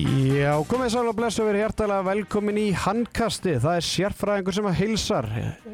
Já, komið sæl og blessu verið hjertalega velkomin í handkasti. Það er sérfræðingur sem að heilsar.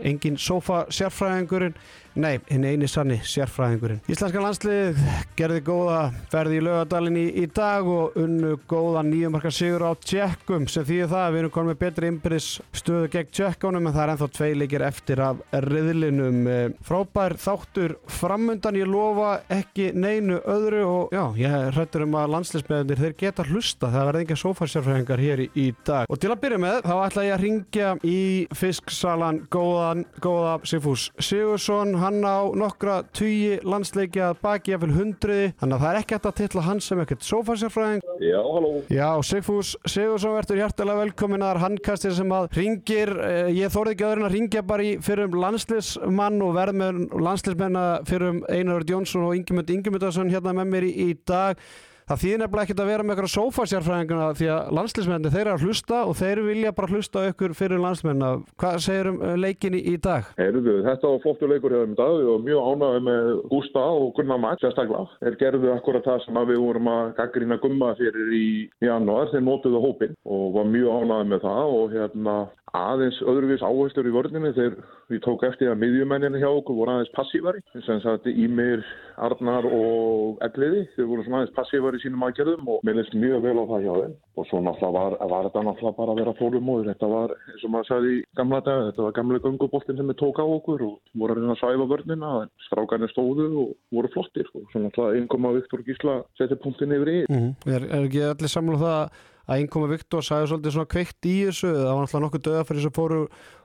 Engin sofa sérfræðingurinn, nei, hinn eini sanni sérfræðingurinn. Íslenska landslið gerði góða ferði í lögadalinn í, í dag og unnu góða nýjumarka sigur á tjekkum sem þýðir það að við erum konið með betri innbyrðis stöðu gegn tjekkunum en það er ennþá tvei leikir eftir af riðlinum. Frábær þáttur framundan, ég lofa ekki neinu öðru og já, ég hrættur um að landsliðsmeðunir þeir geta hlusta. Engin sofasjárfræðingar hér í, í dag. Og til að byrja með, þá ætla ég að ringja í fisksalan góðan, góða Sigfús Sigursson. Hann á nokkra tugi landsleikja baki af hundruði. Þannig að það er ekki hægt að tilla hann sem ekkert sofasjárfræðing. Já, halló. Já, Sigfús Sigursson verður hjartalega velkomin að handkastir sem að ringir. eh, Ég þórði ekki öðrun að ringja bara í fyrir um landsliðsmann og verð með landsliðsmenna fyrir um Einar Jónsson og Ingemund Ingemyndarsson hérna með mér í, í dag. Það þýðir nefnilega ekkert að vera með eitthvað sófasjárfræðinguna því að landsliðsmenni þeir eru að hlusta og þeir vilja bara hlusta á ykkur fyrir landsliðsmenna. Hvað segir um leikin í, í dag? Heyrðu, þetta var flottur leikur hjá þeim í dag varum mjög ánægði með Gústa og Gunnar Matt sérstaklega. Þeir gerðu akkurat það sem að við vorum að gaggrina gumma fyrir í janúar. Þeir nótuðu hópin og var mjög ánægði með það og hérna aðeins öðruvís áherslur í vörðinni þegar við tók eftir að miðjumenninu hjá okkur voru aðeins passívari sem sagt Ímir, Arnar og Elliði, þeir voru svona aðeins passívari í sínum aðgerðum og mér leist mjög vel á það hjá þeim. Og svo náttúrulega var, var þetta náttúrulega bara að vera fólumóður þetta var, eins og maður sagði í gamla dag þetta var gamlega gunguboltin sem við tók á okkur og voru að reyna að svæfa vörnina en strákarnir stóðu og voru flottir og svo náttúrulega einkom að Viktor Gísla setja punktin yfir í. Mm er, er ekki allir samlega það að einkoma Viktor sagði svolítið svona kveikt í þessu það var náttúrulega nokkuð döða fyrir þess að fóru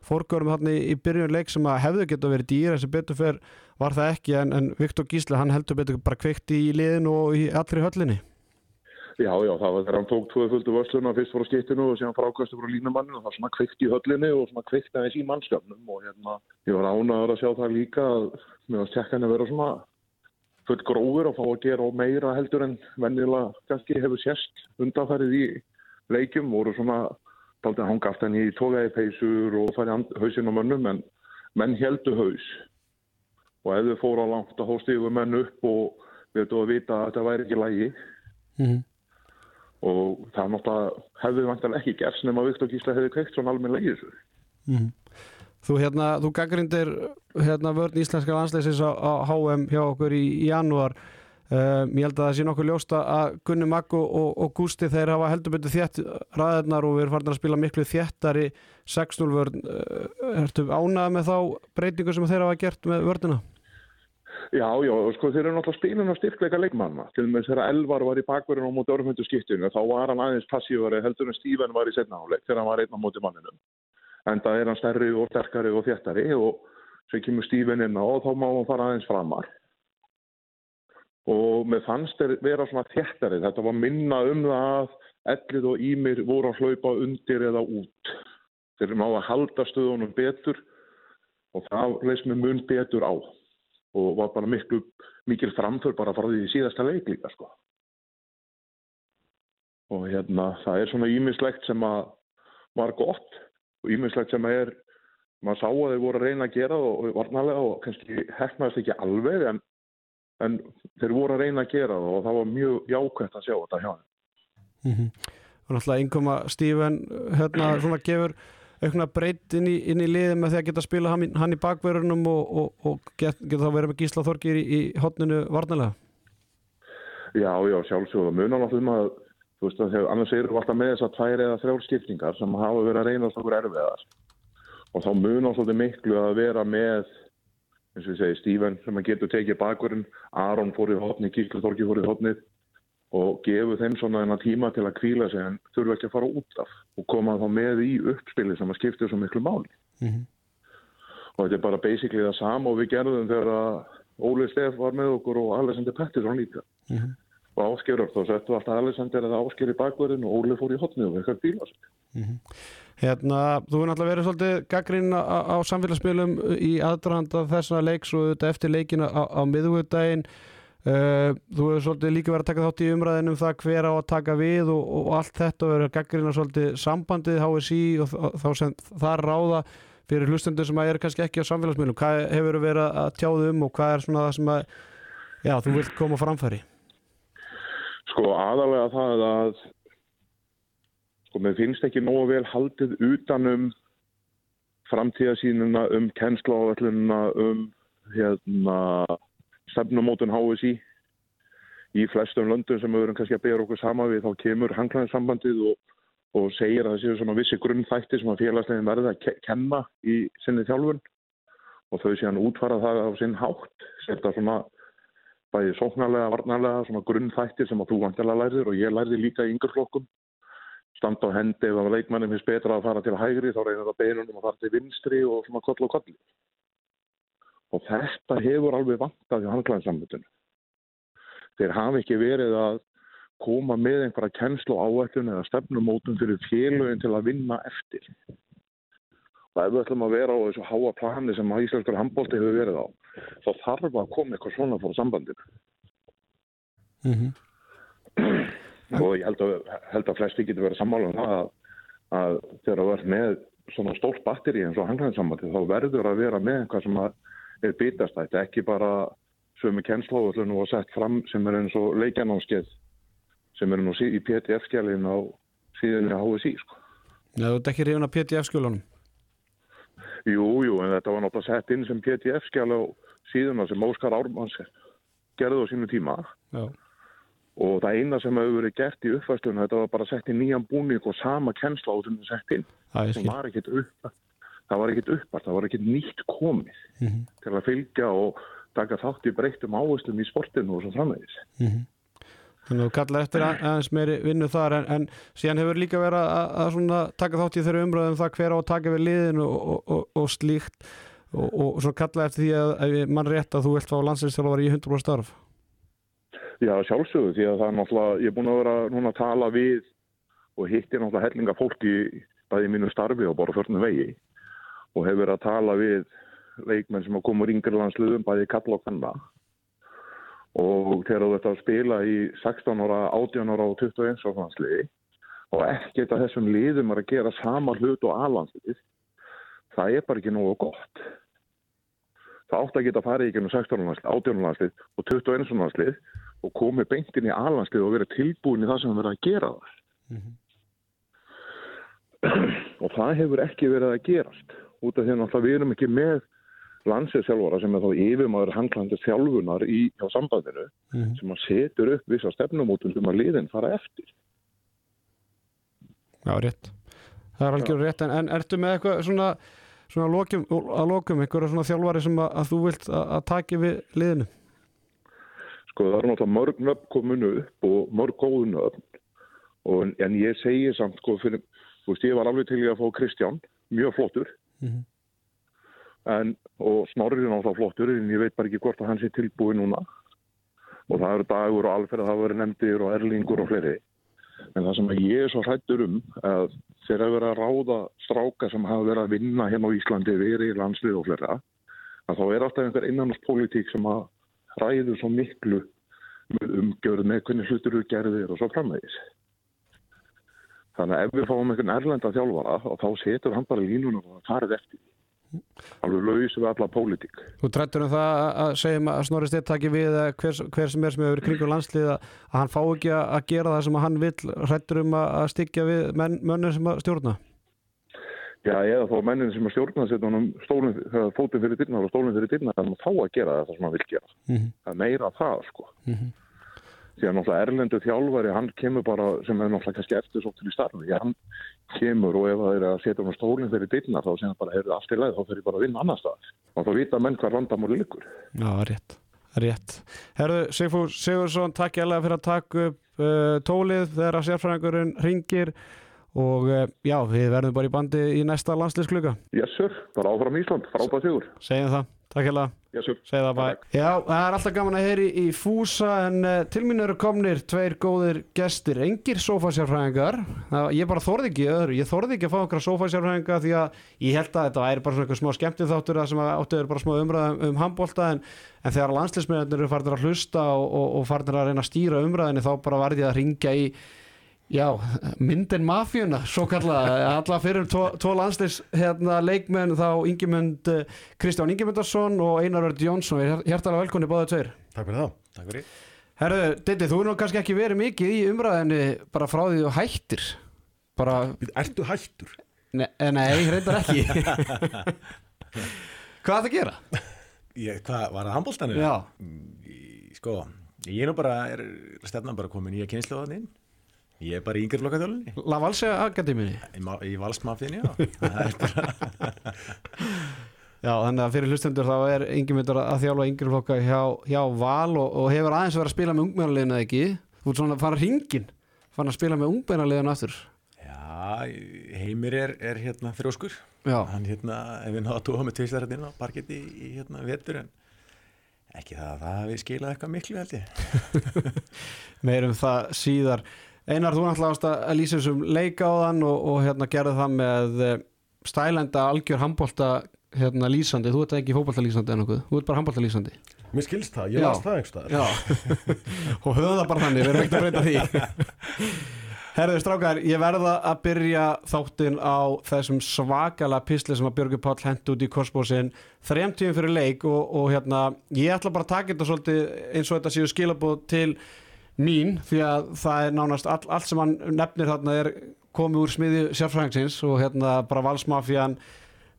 fórgörum þarna í, byrjun leik sem að hefðu geta verið dýra þessi betur fyrr var það ekki en, en Viktor Gísli hann heldur betur bara kveikt í liðinu og í allri höllinni. Já, já, það var þegar hann tók tvoðu földu vörsluna fyrst fór á skittinu og síðan frákastu frá línumanninu og það var svona kveikt í höllinni og svona kveikt aðeins í mannskapnum og hérna, ég var ánaður að sjá það líka að með að tjekka henni að vera svona full gróður og fá að gera meira heldur en vennilega kannski hefur sérst undanfærið í leikjum voru svona daldið að hanga aftan í tógaði peysur og farið hausinn á mönnum en menn heldu haus og ef þau fóru á langt að hóstíðu menn upp og við ættum að vita að þetta væri ekki lægi mm -hmm. og það náttúrulega hefði vantilega ekki gerst nema Viktor Gísla hefði kveikt svona almenn legið þessu. Mm -hmm. Þú, hérna, þú gaggrindir hérna, vörn íslenska landsleisins á, á HM hjá okkur í, í janúar um, ég held að það sé nokkuð ljósta að Gunni Maggo og, og Gústi þeir hafa heldur betur þétt ræðarnar og við erum farin að spila miklu þéttari 6-0 vörn uh, Ertu ánað með þá breytingu sem þeir hafa gert með vörnina? Já, já, sko þeir eru náttúrulega spilin á styrkleika leikmanna. Til og með þegar Elvar var í bakverðinu á móti örfmyndu skiptinu, þá var hann aðeins passívari heldur en Stíven var í setnaháleik þegar hann var einn á móti manninum. En það er hann stærri og sterkari og þjættari og svo kemur Stíven inn á og þá má hann fara aðeins framar. Og með fannst þeir vera svona þjættari. Þetta var minna um það að Ellið og Ímir voru að hlaupa undir eða út. Þeir má að halda stöðunum betur og það leist með mun betur á og var bara miklu mikil framför bara frá því síðasta leik líka sko. Og hérna það er svona ímislegt sem að var gott og ímislegt sem að er, maður sá að þeir voru að reyna að gera og varnalega og kannski hefnaðist ekki alveg en, en þeir voru að reyna að gera það og það var mjög jákvæmt að sjá þetta hjá þeim. Mm -hmm. Og náttúrulega einkoma Stíven hérna svona gefur aukna breytt inn í, inn í liði með því að geta spila hann, hann í bakverðunum og, og, og get, geta þá verið með Gísla Þorgir í, í hotninu varnalega? Já, já, sjálfsögða. Munan náttúrulega um að, þú veist að annars erum við alltaf með þess að tvær eða þrjár skiptingar sem hafa verið að reynast okkur erfiðar og þá munan svolítið miklu að vera með, eins og ég segi, Stíven sem að getur tekið bakverðin, Aron fór í hotni, Gísla Þorgir fór í hotnið og gefu þeim svona enna tíma til að kvíla sig en þurfa ekki að fara út af og koma þá með í uppspili sem að skipta svo miklu máli. Mm -hmm. Og þetta er bara basically það sama og við gerðum þegar Óli Steff var með okkur og Alexander Pettersson líka. Mm -hmm. Og áskjörur, þá settu alltaf Alexander eða áskjör í bakverðin og Óli fór í hotnið og eitthvað kvíla sig. Mm -hmm. Hérna, þú er náttúrulega verið svolítið gaggrinn á, á samfélagsspilum í aðdrahanda þessana leiks og þetta eftir leikina á, á miðugudaginn Uh, þú hefur svolítið líka verið að taka þátt í umræðinum það hver á að taka við og, og allt þetta og verið að gaggrina svolítið sambandið HSI og þá sem það ráða fyrir hlustendur sem að er kannski ekki á samfélagsmiðlum. Hvað hefur verið að tjáðu um og hvað er svona það sem að já, þú vilt koma framfæri? Sko aðalega það að sko, mér finnst ekki nógu vel haldið utanum framtíðasínuna, um kennsláðallununa, um hérna, stefnumótun HSI. Í flestum löndum sem við verum kannski að bera okkur sama við, þá kemur hanglæðinsambandið og, og segir að það séu svona vissi grunnþætti sem að félagslegin verði að ke kenna í sinni þjálfun og þau séðan útfara það á sinn hátt, setja svona bæði sóknarlega, varnarlega, svona grunnþættir sem að þú vantilega lærðir og ég lærði líka í yngjurflokkum. Standa á hendi ef að leikmannum finnst betra að fara til hægri þá reynir það beinunum að fara til vinstri og svona koll og kolli. Og þetta hefur alveg vantað í hanglæðinsamöndunum. Þeir hafi ekki verið að koma með einhverja kennslu áættun eða stefnumótum fyrir félögin til að vinna eftir. Og ef við ætlum að vera á þessu háa plani sem að Íslandskur handbólti hefur verið á, þá þarf að koma eitthvað svona frá sambandinu. Mm -hmm. Og ég held að, held að flesti getur verið sammála um það að, að þegar það verður með svona stórt batteri eins og hanglæðinsambandi, þá verður að vera með eitthvað sem er bitastætt, ekki bara sömu kennslóðullun og sett fram sem er eins og leikjanámskeið sem er nú í PTF-skjælin á síðan á HSI, sko. Já, þú ert ekki hrifin að PTF-skjölunum? Jú, jú, en þetta var náttúrulega sett inn sem PTF-skjál á síðuna sem Óskar Ármanns gerði á sínu tíma Já. Og það eina sem hefur verið gert í uppfæstunum þetta var bara sett í nýjan búning og sama kennsla á þessum sett inn. Það var ekkit upp það var ekkit uppart, það var ekkit nýtt komið mm -hmm. til að fylgja og taka þátt í breyttum áherslum í sportinu og svo framvegis. Mm -hmm. Þannig að þú kallar eftir aðeins meiri vinnu þar en, en síðan hefur líka verið að, að taka þátt í þeirra umröðum það hver á að taka við liðinu og, og, og slíkt. Og, og svo kalla eftir því að mann rétt að þú vilt fá landsinsþjálfari í 100% starf Já, sjálfsögðu því að það er náttúrulega, ég er búin að vera núna að tala við og hittir náttúrulega hellinga fólki bæði mínu starfi og bara förnum vegi. Og hefur verið að tala við leikmenn sem að koma úr yngri landsluðum bæði kalla og kanna og þegar þú ert að spila í 16 ára, 18 ára og 21 ára og ekkert að þessum liðum er að gera sama hlut og aðlandslið það er bara ekki nógu gott. Það átt að geta farið í gennum 16 landslið, 18 landslið og 21 landslið og komið beintin í aðlandslið og verið tilbúin í það sem verið að gera það mm -hmm. og það hefur ekki verið að gerast út af því að við erum ekki með landsinsjálfara sem er þá yfirmaður hanglandi þjálfunar í hjá sambandinu mm -hmm. sem að setur upp vissa stefnumótum sem að liðin fara eftir. Já, rétt. Það er algjör rétt, en, en ertu með eitthvað svona, svona lokum, að lokum, einhverja svona þjálfari sem að, að þú vilt að, að taki við liðinu? Sko það er náttúrulega mörg nöfn kominu upp og mörg góðu nöfn og, en ég segi samt, sko, fyrir, þú veist, ég var alveg til í að fá Kristján, mjög flottur. Mm -hmm. En, og snorrið er náttúrulega flottur en ég veit bara ekki hvort að hann sé tilbúið núna og það eru dagur og alferð það verður nefndir og erlingur og fleiri en það sem ég er svo hrættur um að þeir hafa verið að ráða stráka sem hafa verið að vinna hérna á Íslandi verið í landslið og fleira að þá er alltaf einhver innanarspolítík sem að ræður svo miklu umgjörð með hvernig hlutur eru gerðir og svo framvegis. Þannig að ef við fáum einhvern erlenda þjálfara og þá setur hann bara línunum og það farið eftir alveg laus við alla pólitík. Þú trættur um það að segja að Snorri Stett taki við hver, hver sem er sem hefur kringur landslið að hann fá ekki að gera það sem hann vil trættur um að styggja við menn, mönnir sem að stjórna Já, eða þá mennin sem að stjórna hann fótinn fyrir dyrna og stólinn fyrir dyrna þannig að þá að gera það sem hann vil gera. Mm -hmm. það er meira það sko. Mm -hmm. því að náttúrulega erlendu þjálfari hann kemur bara sem er náttúrulega kannski eftir svo til í starfi hann kemur og ef það er að setja hann stólinn fyrir dyrna þá sem það bara er allt í leið þá fyrir bara að vinna annar stað og þá vita menn hvað randamóli likur Já, rétt, rétt. Herðu, Sigfúr Sigursson, takk ég alveg fyrir að taka upp uh, tólið að og uh, já, við verðum bara í bandi í næsta landsliðskluga Yes sir, bara áfram Ísland, frábæð sigur. Segjum það, takk Yes sir. Segð það bæ. Já, það er alltaf gaman að heyri í fúsa en uh, til mín eru komnir tveir góðir gestir, engir sofasjárfræðingar ég bara þorði ekki öðru. Ég þorði ekki að fá okkar sofasjárfræðinga því að ég held að þetta væri bara svona eitthvað smá skemmtið þáttur það sem áttuður bara smá umræðum um handbólta en, en þegar landsliðsmiðarnir eru farinir að hlusta og, og, og farinir að reyna að stýra umræðinni þá bara varði ég að ringja í Já, myndin mafjuna, svo kalla, alla fyrir tvo, tvo landsleis hérna, leikmenn þá Ingemund Kristján Ingemundarsson og Einar Örd Jónsson, hjertalega velkonni báða tveir. Takk fyrir það, takk fyrir. Herðu, Dindi, þú er nú kannski ekki verið mikið í umræðinni bara frá því þú hættir. bara, Ertu hættur? ne, eh, nei, reyndar ekki Hvað er það að gera? Ég, hvað, var það handbóltanir? Já, Sko, ég er nú bara, er stefnan bara komin í að kynslu á þannig Ég er bara í yngri flokkaþjálunni Lavalsega Akademíunni? Í, ma- í valsmafíðinni, já. Er Já, þannig að fyrir hlustendur þá er yngjumyndur að þjálfa yngri flokka hjá, hjá Val og, og hefur aðeins verið að spila með ungmennarliðinu eða ekki? Þú ert svona að fara hringin fann að spila með ungmennarliðinu aftur. Já, heimir er, er hérna þrjóskur. Já, Hann hérna, ef við náða að tóa með tvistar hérna á parketti í, hérna vetur en ekki það að það hafi skilað eitthvað miklu held ég. Meirum það síðar Einar, þú náttúrulega að lýsa þessum leik á þann og, og hérna gerði það með eh, stælenda algjör handbólta hérna lýsandi, þú ert ekki fótbólta lýsandi en okkur, þú ert bara handbólta lýsandi Mér skilst það, ég Já. las það einhverstaðar og höfum það bara þannig, við erum ekkert að breyta því. Herðu strákar, ég verða að byrja þáttinn á þessum svakala pisli sem að Björgur Páll hent út í korsbósin þremtíðum fyrir leik og, og hérna, ég ætla bara að taka þetta svolítið eins og þetta séu skilabóð til mín því að það er nánast all, allt sem hann nefnir þarna er komið úr smiði sérfræðingsins og hérna bara valsmafían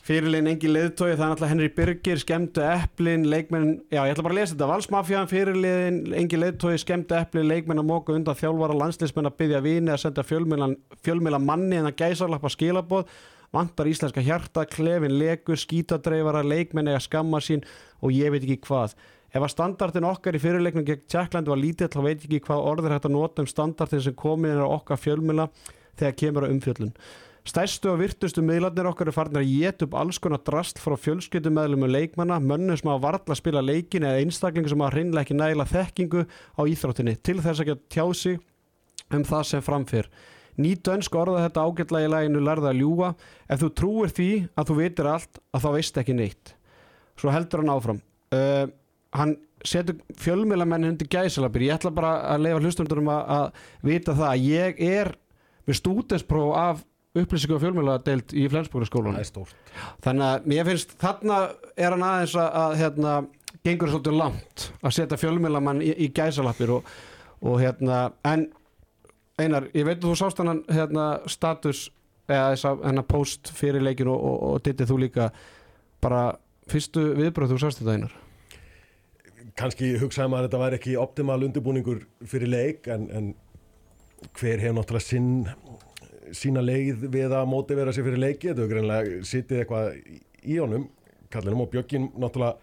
fyrirlegin engin leiðtói það er náttúrulega Henry Birgir, skemmtu eplin leikmenn, já ég ætla bara að lesa þetta. Valsmafían fyrirlegin engin leiðtói skemmtu eplin, leikmenn að móka undan þjálfara landslismenn að byggja vini að senda fjölmjöla, manni en að gæsarlappa skilaboð. Vantar íslenska hjarta, klefin leku skítadreifara, leikmenn eða skamma sín og ég veit ekki hvað ef að standardin okkar í fyrirleiknum gegn Tjekklandi var lítið þá veit ég ekki hvað orður hægt að nota um standardin sem komið er á okkar fjölmjöla þegar kemur á umfjöllun Stærstu og virtustu miðlarnir okkar er farin að geta upp alls konar drasl frá fjölskyldumæðlum og leikmanna, mönnum sem hafa varla að spila leikin eða einstaklingu sem hafa hreinlega ekki nægilega þekkingu á íþróttinni til þess að geta tjá sig um það sem framfyr. Ný dönsk orða þetta ágætlega í læginu lærða að ljúa. Ef þú trúir því að þú vitir allt að þá veist ekki neitt. Svo heldur hann áfram. Uh, hann setur fjölmjölamennin undir gæsalabir. Ég ætla bara að leifa hlustundurum að, að vita það að ég er með stúdenspróf af upplýsingu og fjölmjöladeild í stórt. Þannig að mér finnst þarna er hann aðeins að, að hérna, gengur svolítið langt að setja fjölmjölamann í, í gæsalappir og, og hérna, en Einar, ég veit að þú sást hann hérna, status eða þess að hennar post fyrir leikinu og, og, og dittið þú líka. Bara fyrstu viðbröð þú sást þetta Einar kannski hugsaði maður að þetta væri ekki optimal undirbúningur fyrir leik en, en hver hefur náttúrulega sinn, sína leið við að mótivera sig fyrir leiki þetta hefur greinlega sittið eitthvað í honum. Kallinum og Bjöggin náttúrulega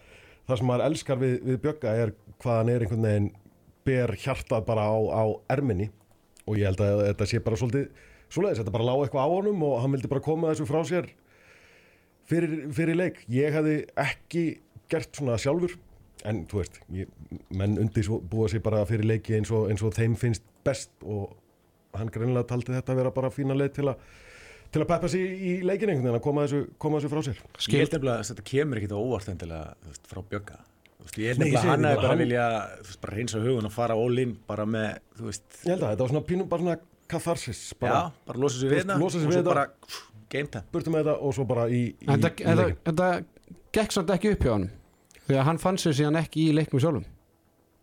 það sem maður elskar við, við Bjögga er hvað hann er einhvern veginn ber hjartað bara á, á erminni. Og ég held að þetta sé bara svolítið svoleiðis, þetta bara lág eitthvað á honum og hann vildi bara koma þessu frá sér fyrir, fyrir leik. Ég hefði ekki gert svona sjálfur en þú veist, ég, menn undir svo búa sér bara fyrir leiki eins og, eins og þeim finnst best og hann greinlega taldi þetta að vera bara fína leið til að til að peppa sér í leikin einhvern veginn að koma þessu, koma þessu frá sér. Ég held nefnilega að þetta kemur ekkit á óvart endilega þú veist, frá Bjögga. Þú veist, Ég held nefnilega að hann þetta, hefði bara hann- vilja þú veist, bara reynsa hugun og fara all-in bara með, þú veist, ég held að þetta var svona pínum bara svona katharsis bara já, bara losa sér við þetta Losa sig og við svo þetta. bara pff, game time. Burtu með þetta og svo bara í, í, Þetta, þetta, þetta gekk samt ekki upp hjá hann að hann fann sér síðan ekki í leiknum sjálfum.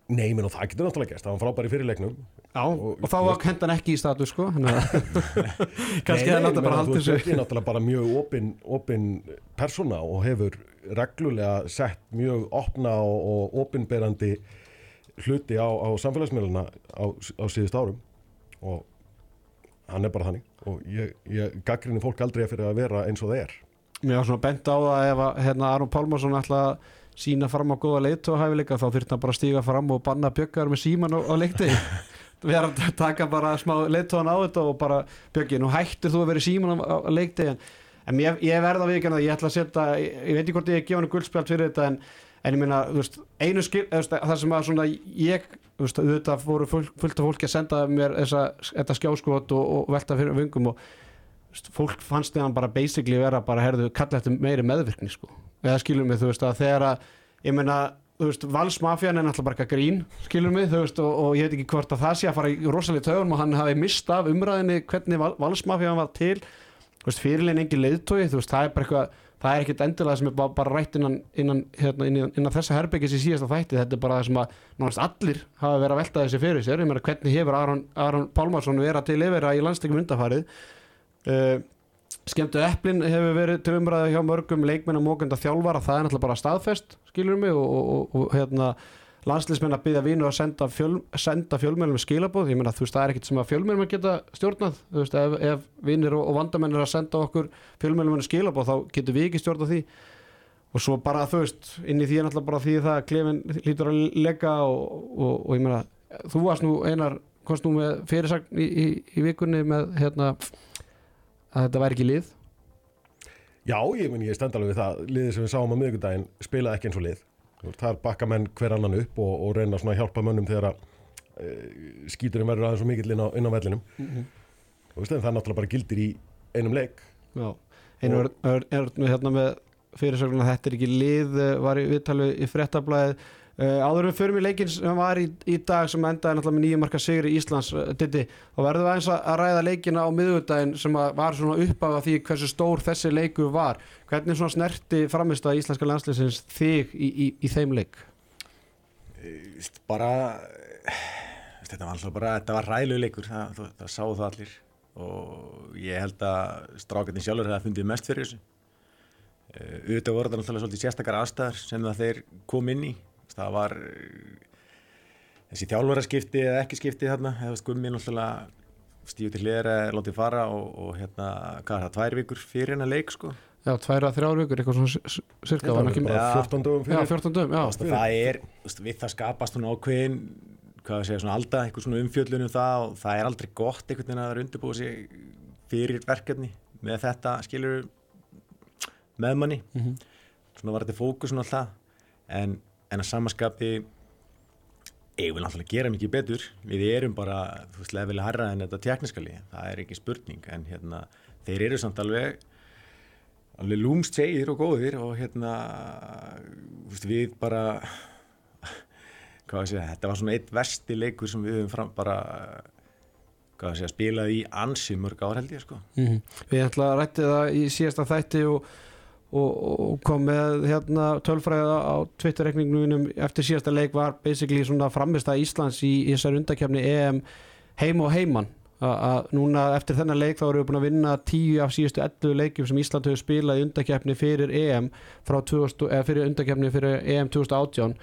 Nei, menn og það getur náttúrulega gæst, það var frábæri fyrir leiknum. Já, og, Og- þá var hendan ekki í status sko þannig að kannski Nei, hann nei, átti bara meina, halda þú veist, er náttúrulega bara mjög opin, opin persóna og hefur reglulega sett mjög opna og, og opinberandi hluti á, á samfélagsmiðluna á, á síðust árum. Og hann er bara þannig. Og ég, ég gaggrinni fólk aldrei fyrir að vera eins og það er Mér var svona bent á það ef að hérna, Aron Pálmarsson ætla að sína fram á góða leitu og hæfileika þá þurfti hann bara að stíga fram og banna bjöggar með síman á, leikti við erum að taka bara smá leitóðan á þetta og bara bjöggi, nú hættir þú að vera síman á, leikti en, en ég, ég verða að viðkjanna það, ég ætla að setja ég, ég veit ekki hvort ég gefa hann guldspjald fyrir þetta en, en ég meina, þú veist, einu skil það sem að svona ég þú veist, auðvitað voru full, fullt af fólki að senda mér þessa, þetta skjáskot og, og velta fyrir vöngum og veist, fólk fannst þegar bara basically vera bara, herðu, kalla þetta meiri meðvirkni sko. Eða skilur mig, þú veist, að þegar að ég meina, þú veist, valsmafjan er náttúrulega bara grín, skilur mig, þú veist og, og ég veit ekki hvort að það sé að fara í rosalega tögun og hann hafi mist af umræðinni hvernig val, valsmafjan var til. Þú veist, fyrirlegin engin leiðtói, þú veist, það er bara eitthvað það er ekkit endilega sem er bara, bara rætt innan, innan, hérna, innan, innan þessa herbyggis í síðasta þætti, þetta er bara það sem að nánast allir hafa verið að velta þessi fyrir sér, ég meina hvernig hefur Aron, Aron Pálmarsson verið til yfir í landsleikum undafarið uh, skemmtu eplin hefur verið til umræði hjá mörgum leikmenn og þjálfara. Það er náttúrulega bara staðfest, skilur mig og, og, og, hérna landslismenn að byggja vinu að senda, fjöl, senda fjölmjölum skilabóð, ég meina þú veist það er ekkert sem að fjölmjölum geta stjórnað, veist ef, ef vinir og, og vandamenn er að senda okkur fjölmjölum skilabóð þá getur við ekki stjórnað því. Og svo bara þú veist inn í því er náttúrulega bara því það að klefin lítur að lega og, ég meina þú varst nú einar komst nú með fyrirsagn í, í, í vikunni með hérna að þetta væri ekki lið? Já, ég, meni, ég stend alveg við það. Liðið sem við sáum á miðvikudaginn spilaði ekki eins og lið. Veist, þar bakka menn hver annan upp og, og reyna að hjálpa mönnum þegar að e, skíturinn verður aðeins svo mikill inn á, inn á vellinum. Og veist, en það er náttúrulega bara gildir í einum leik. Já, einu er, er, er hérna með fyrirsögnum að þetta er ekki lið eh, var í viðtalu í frettablaðið áður við förum í leikin sem var í, í dag sem endaði náttúrulega með nýju marka sigri í Íslands uh, Diddi, þá verðum við aðeins að, ræða leikina á miðugudaginn sem var svona uppáða því hversu stór þessi leiku var. Hvernig svona snerti framist að íslenska landsleisins þig í, í, í þeim leik? Vist, bara þetta var alltaf bara, þetta var ræðluleikur það, það, það sáu það allir. Og ég held að strákarnir sjálfur hefði fundið mest fyrir þessu. Auðvitað voru þetta náttúrulega svolítið sérstakar aðstæðar sem það þeir kom inn í það var uh, þessi þjálfaraskipti eða ekki skipti þarna, skummi náttúrulega stíu til eða látið fara og, og hérna, hvað er það, tvær vikur fyrir hennar leik sko Já, tværa, þrjár vikur, eitthvað svona sirka, var ekki bara Já. 14 dögum Já, fyrir 14 dögum, já, veist, það er, við það skapast svona ákveðin hvað að segja, svona alda, eitthvað svona umfjöllun um það og það er aldrei gott einhvern veginn að vera undirbúið sig fyrir verkefni með þetta, skilur með manni Mhm. svona var þetta fókusun og það en, en að samaskapi eigum við náttúrulega að gera mikið betur. Við erum bara, þú veist, lefilega harra en þetta tekniskali, það er ekki spurning en hérna, þeir eru samt alveg alveg lúmst segir og góðir og hérna veist, við bara hvað að segja, þetta var svona eitt versti leikur sem við höfum fram bara hvað að segja, spilað í ansi mörg ár held ég sko. Mhm. Við ætla að rætti það í síðasta þætti og, og, og kom með hérna, tölfræða á Twitter-rekningunum eftir síðasta leik var basically svona framist að Íslands í, í þessar undakefni EM heim og heiman. A- að núna eftir þennan leik þá erum við búin að vinna 10 af síðustu 11 leikjum sem Ísland hefur spilað í undakefni fyrir EM frá 2000, eða fyrir undakefni fyrir EM 2018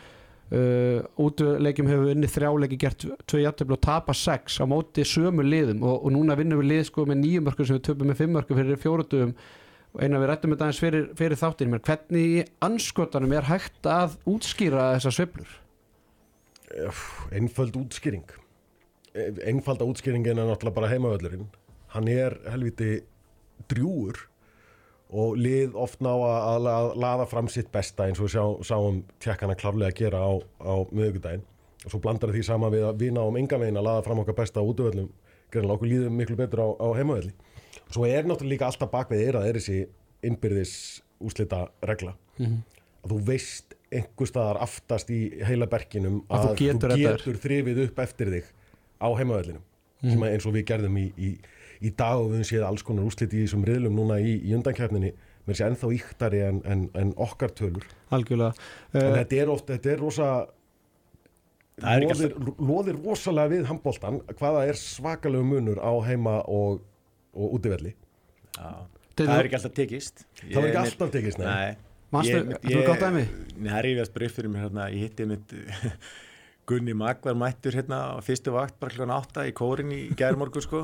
uh, útleikjum hefur unnið þrjáleiki gert tvö jættöflu og tapa sex á móti sömu liðum og, og núna vinnum við lið sko með nýjum mörgum sem við töpum með fimm mörgum fyrir fjóruðum og eina við rættum þetta aðeins fyrir, fyrir þáttin hvernig í anskotanum er hægt að útskýra þessar sveiflur? einföld útskýring. Einfalda útskýringin er náttúrulega bara heimavöllurinn. Hann er helviti drjúur og lið oft ná að, að, að laða fram sitt besta eins og við sáum tjekkana klárlega að gera á, á miðugudaginn og svo blandar því sama við að við náum enga veginn að laða fram okkar besta á útvöllum greinlega okkur líðum miklu betur á, á heimavölli svo er náttúrulega líka alltaf bakvið er að er þessi innbyrðis úslita regla. Að þú veist einhver staðar aftast í heila berkinum Að þú getur getur þrifið upp eftir þig á heimavöllinum sem að eins og við gerðum í, í, í dag og við höfum séð alls konar úslit í þessum riðlum núna í, í undankjafninni með þessi ennþá íktari en, en, en okkar tölur. Algjörlega. En uh, þetta er ofta, þetta er rosa er loðir, loðir rosalega við handbóltan hvaða er svakalegu munur á heima og, og útivelli Já. Þetta það er- er ekki alltaf tekist. Það var ekki alltaf tekist nei. Nei. Ég- ertu með gott dæmi? Nei, það er yfirvægt upp fyrir mér hérna, ég hitti mitt Gunni Mag var mættur hérna á fyrstu vakt bara klokkan átta í kórin í gærmorgu sko.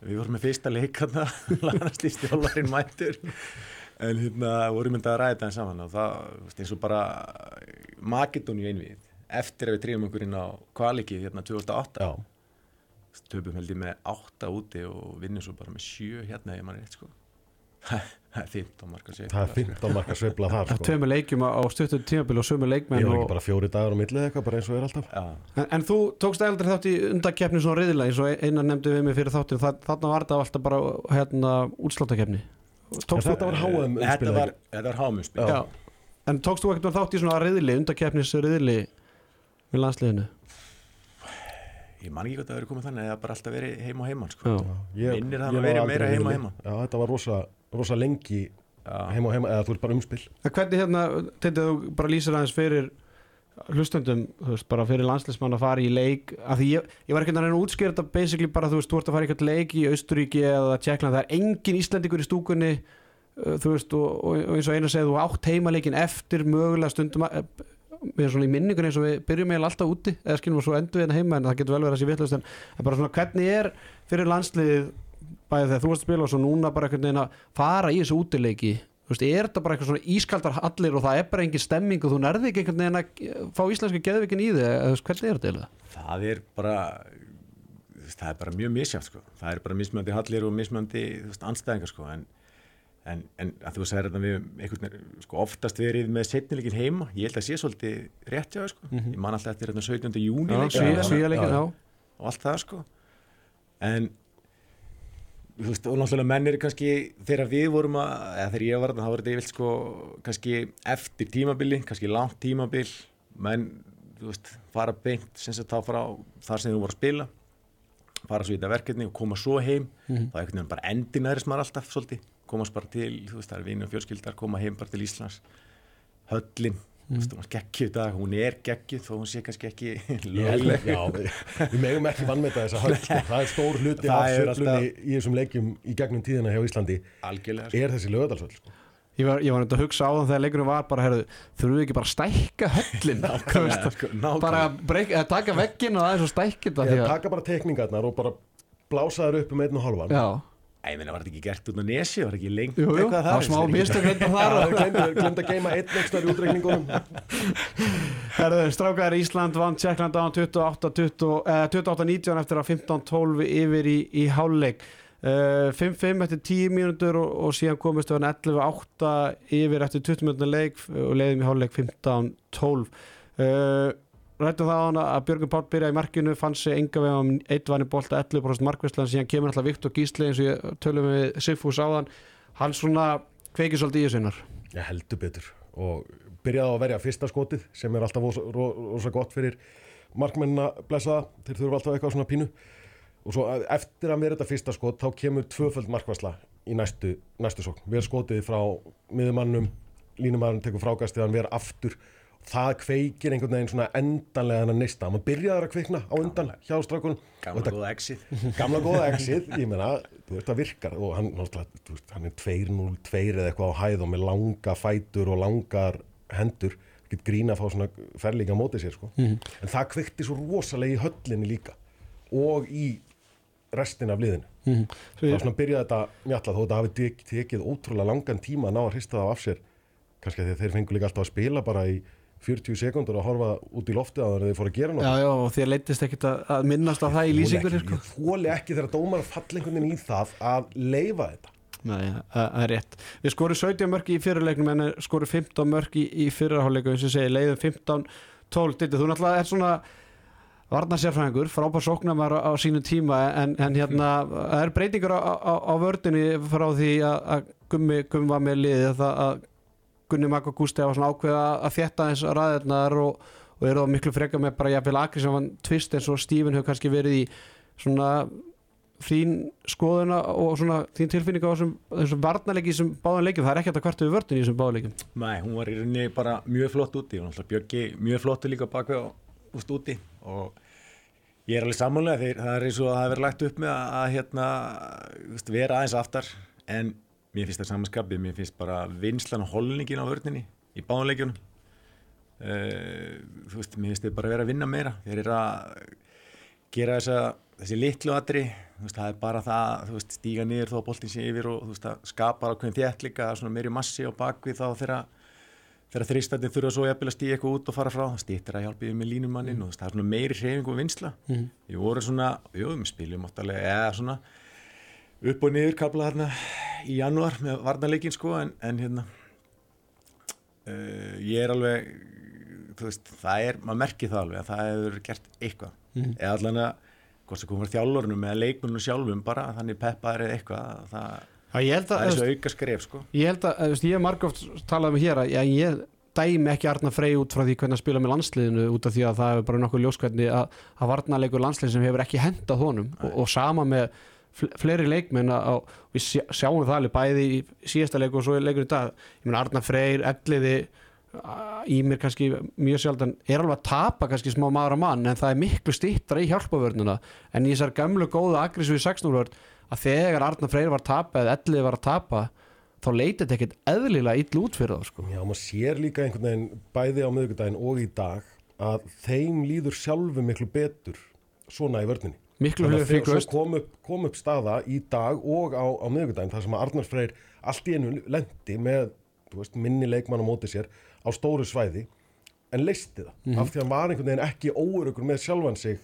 Við vorum með fyrsta leik hérna. Lanast í stjólarinn mættur. En hérna vorum myndið að ræða þetta saman og það þú eins og bara Makedóni einvið eftir að við tríum okkur inn á kvalikið hérna 2008 Já. Töpum held ég með átta úti og vinnum svo bara með sjö hérna ef maður rétt sko. Það er 15 marka sig það er 15 marka sveifla þar sko. tveimur leikjum á stuttum tímabil og sömu ég leikmenn er og, ekki bara fjóri dagar á millið eitthvað bara eins og er alltaf. En, en þú tókst eldri þátt í undakeppni svona riðilega eins og einar nefndi við mig fyrir þáttir þarna var þetta alltaf bara hérna útsláttakefni þetta var þetta umspilið var, þetta var hámumspil Já. En tókst þú ekkert þátt í svona riðli, undakeppnis riðli við landsliðinu? Ég man ekki hvað það verið komið þannig eða bara alltaf verið heima og heimann sko. Já. Ég- Minnir það að aldrei meira heima riðli. heima. Já, þetta var rosa, rosa lengi Já. heima og heima, eða þú ert bara umspil En hvernig hérna, þetta þú bara lýsir aðeins fyrir hlustundum, þú veist, bara fyrir landslismann að fara í leik, af því ég, ég var ekki að reyna að útskýra þetta basically bara, þú veist, þú ert að fara í eitthvað leik í Austuríki eða Tjekkland, það er engin Íslandingur í stúkunni, uh, þú veist og, og, og eins og eina segið, þú átt heimaleikin eftir mögulega stundum að, við erum svona í minningunni eins og við byrjum eiginlega alltaf úti eða skilum við svo endur við hérna heima en það getur vel verið að sé vittlust en bara svona hvernig er fyrir landsliðið bæðið þegar þú varst að spila og svo núna bara einhvern veginn að fara í þessu útileiki þú veist, er þetta bara eitthvað svona ískaldar allir og það er bara engin stemming og þú nærði ekki einhvern veginn að fá íslenska geðvikin í þig hvernig er þetta það er bara það er bara mjög misjátt sko. það er bara mismöndi hallir og mismöndi anstæðingar sko. en, en, en að þú sagðir þetta við einhvern veginn sko, oftast verið með setnileikin heima ég held að sé svolítið rétt þér, sko. ég man alltaf eftir hérna 17. júni Já, svíja, og já. allt það sko en þú veist, og náttúrulega menn eru kannski þegar við vorum að, eða þegar ég var þá var þetta yfirlt sko kannski eftir tímabili, kannski langt tímabil menn, þú veist, fara beint sem sagt þá frá þar sem þú voru að spila fara svo í þetta verkefni og koma svo heim þá er einhvern veginn bara endinæris maður alltaf svolítið, komast bara til, þú veist, það er vinur og fjölskyldar, koma heim bara til Íslands höllin, þú veist, hún er geggjuð í dag, hún er geggjuð þó hún sé kannski ekki lögleg Já, við, megum ekki vannmeta þessa höll sko. það er stór hluti Það af er sveiflunni í þessum leikjum í gegnum tíðina hjá Íslandi algjörlega sko. er þessi lögadalsöll sko. Ég var, ég var nefnt að hugsa á þann þegar leikurinn var bara, herðu, þurfum við ekki bara að stækka höllin Nákvæmlega, sko, nákvæmlega. bara breyk, eða taka veggin og aðeins og stækja þetta því Ég að- taka bara tekningarnar og bara blása þær upp um einn og halvan Já, Æ, ég meina, var þetta ekki gert út á nesi, var ekki lengt jú, jú, eitthvað það var smá mistök reynda þar Það er glemt að geima einn ekstra í útreikningunum. Herðu, strákaðar Ísland vann Tjekkland á 28-20 eh, 28-19 eftir að 15-12 yfir í, í háluleik uh, 5-5 eftir 10 mínútur og, og síðan komist við hann 11-8 yfir eftir 20 mínútur leik og leiðum í háluleik 15-12 uh, rættum það á hana að Björgun Páll byrjaði í markinu fann sig enga veginn um eitt vanni bolta 11% markvæslan síðan kemur alltaf Viktor Gísli eins og ég tölum við Sigfús áðan. Hann svona kveikir svolítið í þessu innar Ég heldur betur. Og byrjaði á að verja fyrsta skotið sem er alltaf rosa, ro- rosa gott fyrir markmennina blessaða, þeir þurfa alltaf eitthvað svona pínu. Og svo eftir að mér þetta fyrsta skot þá kemur tvöföld markvæsla í næstu, næstu sókn, við skotið frá miðumannum, línumannum tekur frákastið hann vera aftur það kveikir einhvern veginn svona endanlega hann að neista, maður byrjaði að kveikna á undan hjá strákunum. Og Gamla þetta góða exit gamla góða exit, ég meina þú veist það virkar og hann, veist, hann er 2-0-2 eða eitthvað á hæð og með langa fætur og langar hendur. Get grína að fá svona ferlíka mótið sér sko. en það kveikti svo rosalega í höllinni líka. Og í restin af liðinu. Mm. það var svona að byrja þetta mjalla þó þetta hafi tek, tekið ótrúlega langan tíma að ná að hrista það af sér. Kannski að þeir fengu líka alltaf að spila bara í 40 sekundur að horfa út í lofti að þeir fóru að gera Já, náttúrulega já, og þér leittist ekkit að, minnast á það í lýsingunni sko. Ég þóli ekki þegar dómar veginn í það að leifa þetta. Nei, það það er rétt. Við skorum 17 mörg í fyrirleiknum en skorum 15 mörg í, í fyrirháleikum eins og segi, leiðum 15-12 Ditti, þú náttúrulega er svona varnarsérfræðingur, frábær sóknarmar á, á sínu tíma en, en hérna það er breytingur á, á, á vördinni frá því að, að Gummi, Gummi var með liðið það að Gunni Magga Gústi hafa svona ákveða að þétta eins ræðirnar og, og eru þá miklu frekar með bara jafnvel Akri sem var tvist eins og Stífin hefur kannski verið í svona þín skoðuna og svona þín tilfinning á þessum, þessum varnarleiki sem báðan leikjum, það er ekki að kvartu við vördin í þessum báðan leikjum. Nei, hún var í rauninni bara mjög flott úti og Björki mjög flottu líka baka og úst úti. Og ég er alveg sammálega þegar það er eins og að það hefur lagt upp með að, að hérna, vera aðeins aftar. En mér finnst það samanskapið, mér finnst bara vinslan og holningin á vörninni í báðanleikjunum uh, þú veist, mér finnst þið bara vera að vinna meira. Þeir eru að gera þessa, þessi litlu veist, það er bara það, veist, stíga niður þó að boltin sé yfir og veist, það skapar ákveðin svona meiri massi á bakvið þá þegar þrýstættin þurfa svo jafnvel að stíga eitthvað út og fara frá. Það stýttir að hjálpa yfir með línumannin og þú veist, það er svona meiri hreyfing og vinsla Mhm. við vorum svona, jú, við spiljum áttalega eða svona upp og niður kapla þarna í janúar með varnarleikin sko en, en hérna uh, ég er alveg veist, það er, maður merkir það alveg að það hefur gert eitthvað. Mhm. eða allan að hvort sem komur þjálfurinn eða leikmennum sjálfum bara þannig peppaður eða eitthvað það, ég það að, er svo auka skref sko. ég held að, þú veist, ég hef margóft talað um hér að já, ég dæmi ekki Arna Frey út frá því hvernig að spila með landsliðinu út af því að það er bara nokkuð ljóskvæðni að, að fleiri leikmenn að, að við sjá- sjáum það alveg bæði í síðasta leiku og svo í leikur í dag ég meina Arna Freyr, Elliði í mér kannski mjög sjaldan er alveg að tapa kannski smá maður á mann en það er miklu stittra í hjálpavörnuna en í þessar gamlu góða aggressífi 6-0 vörn að þegar Arnar Freyr var að tapa eða Ellið var að tapa þá leytið þetta ekkert eðlilega ill út fyrir það sko. Já, maður sér líka einhvern veginn bæði á miðvikudaginn og í dag að þeim líður sjálfu miklu betur svona í vörninni. Miklu að fríkust svo kom upp, kom upp staða í dag og á, á miðvikudaginn þar sem að Arnar Freyr allt í einu lendi með veist, minni leikmann á móti sér á stóru svæði en leisti það af því að hann var einhvern veginn ekki óurugur með sjálfan sig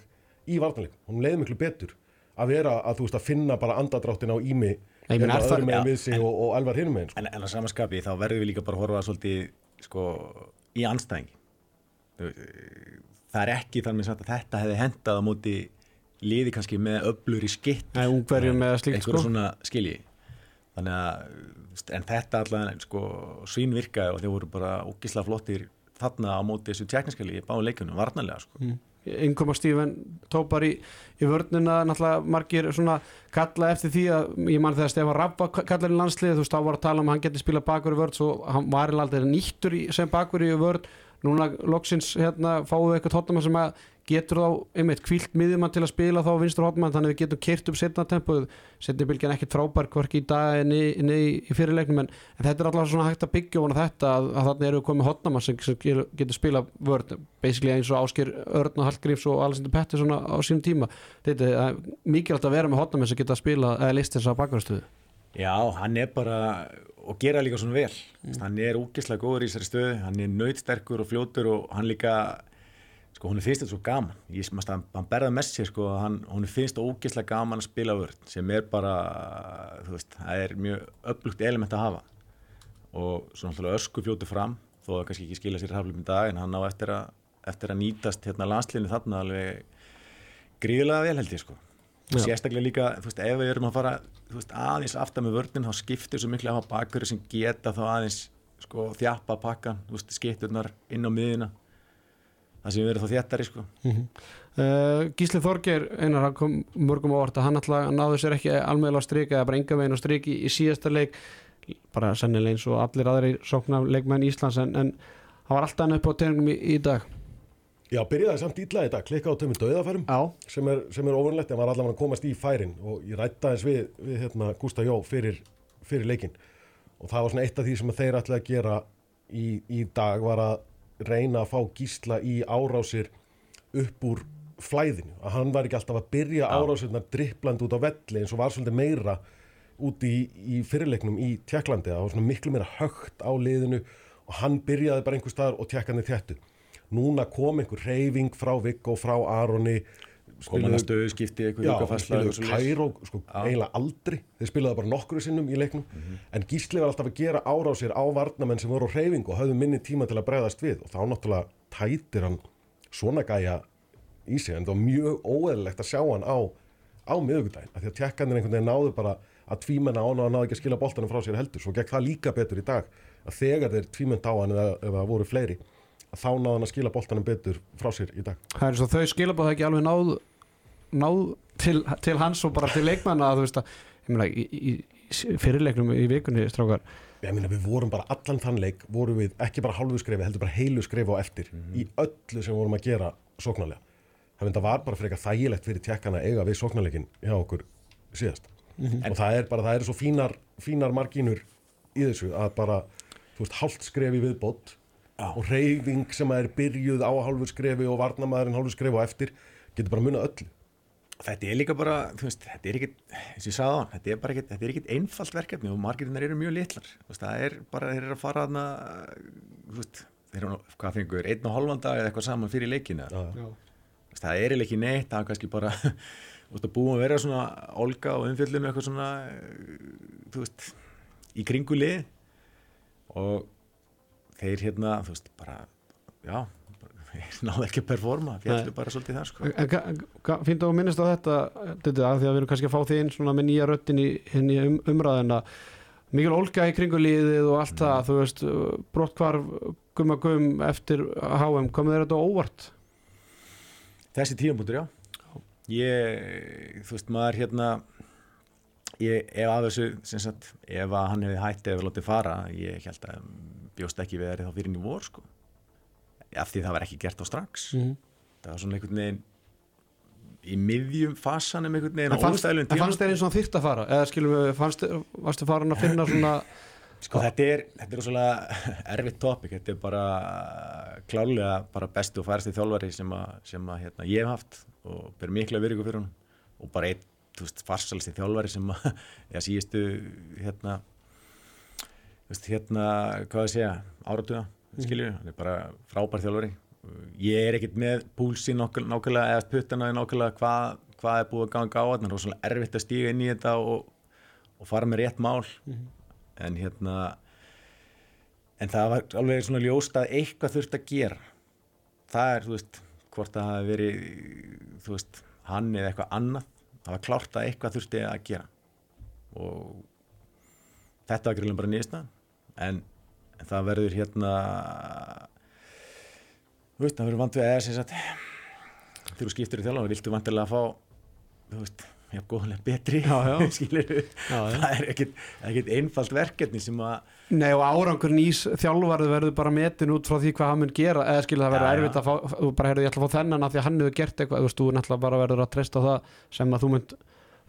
í vartanleikum. Hún leiði miklu betur að vera að þú veist að finna bara andadráttin á ími Ég meina, hérna það- öðrum meginn við sig og, og elvar hinum meginn sko. En, en á samanskapi þá verðum við líka bara að horfa svolítið sko, í anstæðingi. Það er ekki þannig að þetta hefði hendað á móti liði kannski með öblur í skitt. Einhverju sko. svona skilji. Þannig að, en þetta allavega sko, svín virkaði og þeir voru bara ógislega flottir þarna á móti þessu tjekniskali í báðu leikunum, varnarlega sko. innkoma Stífen tópar í, í vörnina náttúrulega margir svona kalla eftir því að ég man þegar Stefán Rapp var kallar í landslið þú veist þá var að tala um að hann geti spila bakur í vörn svo hann var aldrei nýttur í, sem bakur í vörn núna loksins hérna fáum við eitthvað tóttum sem að getur þá einmitt kvílt miðjumann til að spila þá vinstur hotmann þannig að við getum keirt upp setna tempoð setni bylgjan ekkert frábær hvorki í dag en í, í, fyrirleiknum en, en þetta er alltaf svona hægt að byggja vona þetta að, að þannig eru við komið hotnamann sem, getur, spila vörn basically eins og Ásker Örn og Hallgrífs og Alessandur Pettersson á, á sínum tíma. Þetta er mikilvægt að vera með hotnamann sem geta að spila eða list þess að bakvarstöðu Já, hann er bara og gera líka svona vel. Hann er úkislega góður í þessari stöðu hann er nöytsterkur og fljótur og hann líka sko, hún finnst þetta svo gaman. Ég smast að hann berða með sér sko, hann, hún finnst ógislega gaman að spila vörð sem er bara, þú veist það er mjög upplugt element að hafa. Og svona alltaf ösku fljótu fram þó að kannski ekki skila sér haflum í dag en hann á eftir að, eftir að nýtast hérna landslinu þarna alveg gríðilega vel held ég sko. Já. sérstaklega líka, þú veist, ef við erum að fara veist, aðeins aftar með vörnin þá skiptir svo miklu að hafa bakverði sem geta þá aðeins sko, þjappa pakkan þú veist, skipturnar inn á miðina það sem við erum þá þjættari sko. Uh, Gísli Þorger, einar kom mörgum á orð að hann alltaf náðu sér ekki almeðlega á strik eða bara enga veginn á strik í, í síðasta leik. Bara sennilega eins og allir aðri sóknar leikmenn Íslands en, en hann var alltaf hann upp á tegnum í, í dag. Já, byrjaði samt ítla í dag, klikka á tömur döðafærum sem er, sem er óvunlegt en var allavega að komast í færin. Og ég rætta þess við, við hérna, Gústa Jó fyrir, fyrir leikin og það var svona eitt af því sem þeir ætlaði að gera í, í dag var að reyna að fá gísla í árásir upp úr flæðinu. Að hann var ekki alltaf að byrja árásirnar drippland út á velli eins og var svolítið meira út í, í fyrirleiknum í Tjekklandi það var svona miklu meira högt á liðinu og hann byrjaði bara einhver staðar og tjekkandi þjættu núna kom einhver reyfing frá Viggo, frá Aroni koma hann að stöðu skipti Kæró sko, eiginlega aldrei, þeir spiluðu bara nokkru sinnum í leiknum, en Gísli var alltaf að gera árásir á varnamenn sem voru á hreyfingu og höfðu minni tíma til að bregðast við. Og þá náttúrulega tætir hann svona gæja í sig, en það var mjög óeðlilegt að sjá hann á, á miðugudaginn, af því að tjekkanir einhvern veginn náðu bara að tvímenna á hann og náðu ekki að skila boltanum frá sér heldur, svo gekk það líka betur í dag að þegar þeir tvímenn á hann eða, eða voru fleiri, að þá náðu hann að skila boltanum betur frá sér í dag. það er svo þau skilabóð ekki alveg náð, náð til, til hans og bara til leikmanna að þú veist að ég meina, í, í, fyrirleiknum í vikunni strákar Ég meina við vorum bara allan þann leik vorum við ekki bara hálfu skrefi, heldur bara heilu skrefi á eftir í öllu sem við vorum að gera sóknarlega. Það var bara frekar þægilegt fyrir tjekkana að eiga við sóknarleikin hjá okkur síðast. Og það er bara, það eru svo fínar, fínar margínur í þessu að bara, þú veist, hálft skrefi viðbót og reyfing sem er byrjuð á hálfu skrefi og varnamaðurinn hálfu skrefi og eftir getur bara munað öllu. þetta er líka bara, þú veist, þetta er ekkit eins og ég sagði á hann, þetta er bara ekkit, þetta er ekkit einfalt verkefni og margirinn eru mjög litlar þú veist, það er bara, þeir eru að fara þarna þú veist, þeir eru, hvað fengur einn og hálfan dag eða eitthvað saman fyrir leikina Já. Já. Þú veist, það er ekki neitt, það er kannski bara þú veist, að búum að vera svona olga og umfjöldum eitthvað svona þú veist, í kringu lið og þeir hérna, þú veist, bara já, bara, náðu ekki að performa fjallu bara svolítið þar, sko ga- Fínt að þú minnist á þetta þetta, að því að við erum kannski að fá því inn svona með nýja röttin í, inn í um, umræðina mikil olga í kringu liðið og allt það, þú veist, brottkvarf gumma gum eftir HM komið þeir þetta á óvart? Þessi tímapunktur, já. Ég, þú veist, maður hérna, ég, ef að þessu, sem sagt, ef að hann hefði hætti eða látið fara, ég held að bjóst ekki við það fyrir inn í vor sko. af því það var ekki gert á strax. Mhm. það var svona einhvern veginn í miðjum fasanum einhvern veginn En fannst, þér eins og hann þyrft að fara? Eða skilum við, fannst, varstu farin að finna svona sko þetta er, þetta er rosalega erfitt topic, þetta er bara klálega bara bestu og færasti þjálfari sem, að, sem að, hérna, ég hef haft og ber mikla virðingu fyrir hún og bara einn þú veist, farsalsti þjálfari sem að já, síðustu hérna veist, hérna, hvað ég segja áratuga, skilju, hann er bara frábær þjálfari. Ég er ekkert með púlsi nákvæmlega eða puttana nákvæmlega hvað, hvað er búið að ganga á. Þetta, það er rosalega erfitt að stíga inn í þetta og, og fara með rétt mál. En hérna en það var alveg svona ljóst að eitthvað þurft að gera. Það er, þú veist, hvort það hafi verið þú veist, hann eða eitthvað annað. Það var klárt að eitthvað þurfti að gera. Og þetta var gríðlega bara nýðist en, en það verður hérna þú veist, það verður vant við að þess að þegar þú skiptir í þjálfum, viltu vantilega að fá þú veist, já, góðlega betri Já, já. skilur Já, já. það er ekkit einfalt verkefni sem að Nei og árangur nýs þjálfarið verður bara metin út frá því hvað hann mun gera. Eða skilur það verður erfitt að fá þú bara heyrðu ég ætla að fá þennan að því að hann hefur gert eitthvað. Þú veist, þú náttúrulega bara verður að treysta það sem að þú munt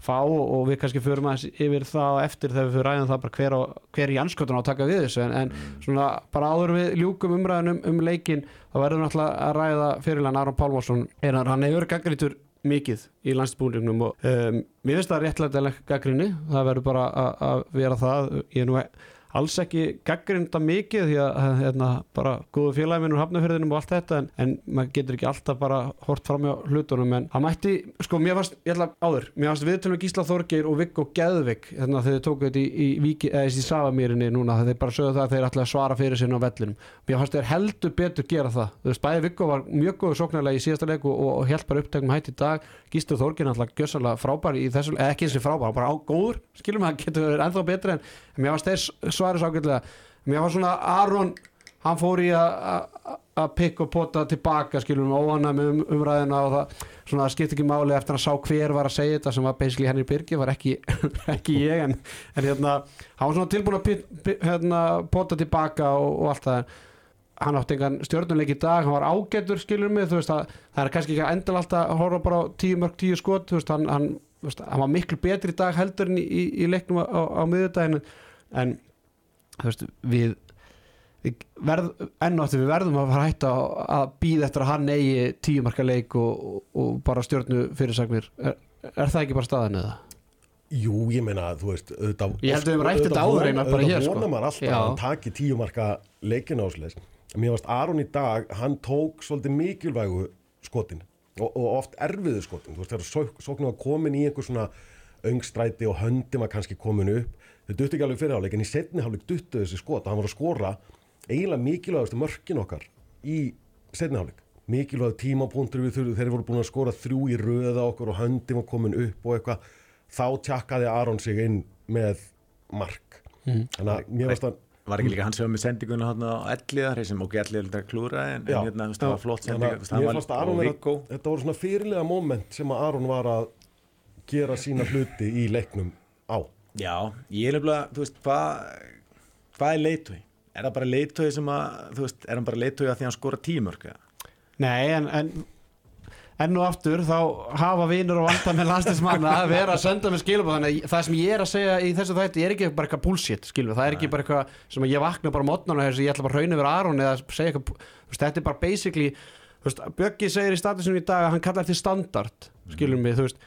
fá og við kannski förum aðeins yfir það eftir þegar við ræðum það hver, á, hver í anskotun á að taka við þessu. En, en svona bara áður við ljúkum umræðunum um leikin þá verður náttúrulega að ræða fyrirlega Aron Pálmarsson. Er hann, hefur gaggrítur mikið í landsbúningnum og um, mér finnst það réttlætileg gaggrinni það verður bara að- að vera það. Ég er nú alls ekki gaggrinda mikið því að hérna, bara góðu félagi minn úr hafnafyrðinum og allt þetta en, en maður getur ekki alltaf bara hort fram hjá hlutunum en það mætti, sko mér varst, ég ætla áður mér varst viðtölu Gísla Þorgeir og Viggo Geðvik hérna þegar þau tóku þetta í, í, í Savamýrinni núna þegar þeir bara sögðu það að þeir ætla að svara fyrir sinna á vellinum. Mér fannst þeir heldur betur gera það. Þú veist, bæði Viggo var mjög góður sóknarlega í síðasta leiku og, og held bara upptækum hætt í dag. Gísla Þorgeir náttúrulega gjössalega frábær í þessu, ekki þessi frábær, hann bara á góður skilum að getur ennþá betri en mér fannst þeir svarið sákvæmlega mér fannst svona Aron hann fór í að- pikka og pota tilbaka skilum óhana með um, umræðina og það svona skipt ekki máli eftir að sá hver var að segja þetta sem var basically Henry Birgi var ekki, ekki ég en, en hérna hann var svona tilbúin að hérna, pota tilbaka og, og allt það. Hann átti engan stjórnuleik í dag hann var ágætur skilur mig veist að það er kannski ekki endal alltaf að horfa bara tíu mörg tíu skot veist hann, hann, veist, hann var miklu betri í dag heldur í, í, í leiknum á, á, á miðjudaginu en veist við, við verð, enn og aftur við verðum að fara að hætta að býða eftir að hann eigi tíu marka leik og, og, bara stjórnu fyrirsagnir er, er það ekki bara staðan eða? Jú, ég meina, þú veist auðvitað, Ég held að við höfum rætt þetta áður einar bara hér, sko. alltaf Já. að hann taki tíu marka leikin ásleis Mér varst Aron í dag, hann tók svolítið mikilvægu skotin og, og oft erfiðu skotin Þú veist, þegar sók, sóknum var komin í einhver svona öngstræti og höndi var kannski komin upp þau duttu ekki alveg fyrir áleik en í setni áleik duttu þessi skot. Og hann var að skora eiginlega mikilvægastu mörkin okkar í setni áleik mikilvæg tímapunktur við þurfum þeir voru búin að skora þrjú í röða okkur og höndin var komin upp og eitthvað. Þá tjakkaði Aron sig inn með mark. Þannig að mér varst að var ekki líka hans sem var með sendinguna hann á elliðar sem ok, elliðar er að klúra en, hérna, veist, það var flott sending veist, þetta voru svona fyrirlega moment sem að Aron var að gera sína hluti í leiknum á Já, ég er nefnilega, þú veist, hvað hvað er leitói? Er það bara leitói sem að, þú veist, er hann bara leitói að því að hann skora tímörk? Nei, en, en enn og aftur þá hafa vinur og vanda með landslismanna að vera að senda með skilum þannig að það sem ég er að segja í þessu þætti er ekki bara eitthvað bullshit, skilum það er ekki bara eitthvað sem ég vakna bara mótnan og ég ætla bara að rauna yfir Aron eða segja eitthvað, þetta er bara basically, Bjöggi segir í statusinu í dag að hann kallar eftir standard skilum mig, þú veist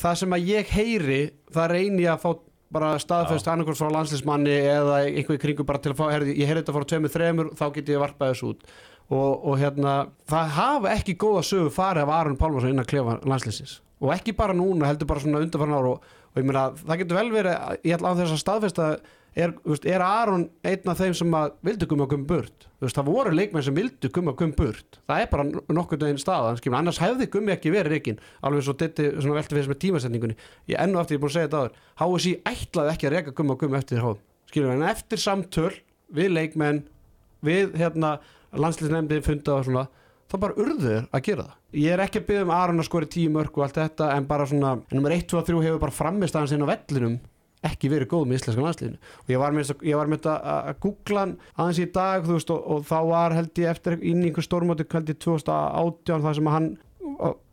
það sem að ég heyri, það reyni að fá bara staðfest annarkvæmst frá landslismanni eða einhver í kringu bara til að fá herri, ég heyrði þetta frá tveimur þremur, þá get ég varpað þessu út. Og, og hérna það hafa ekki góða sögu farið af Aron Pálmarsson innan klefa landslisins og ekki bara núna, heldur bara svona undanfarn ára og, og ég meina, það getur vel verið að- ég ætla á þess að staðfesta er, veist, er Aron einn af þeim sem að vildu gumma gum burt? Þú veist, það voru leikmenn sem vildu gumma gum burt. Það er bara nokkur daginn staðan skilur, annars hefði gummi ekki verið reikin alveg svo svona velti fyrir með tímasendingunni ég ennu aftur, ég er búin að segja þetta áður. HSI ætlaði ekki að reka gumma gum eftir hóð skilur, en eftir samtöl við leikmenn við hérna landslisnefndi funda og svona þá bara urður að gera það. Ég er ekki að byggja um Aron að skori tíu mörg og allt þetta en bara svona, nummer 1, 2 og 3 hefur bara framist aðeins inn á vellinum ekki verið góð með íslenska landsliðinu. Og ég var með, þetta að googla hann aðeins í dag veist og, og þá var held ég eftir inn í einhver stórmóti held ég 2018 þar sem hann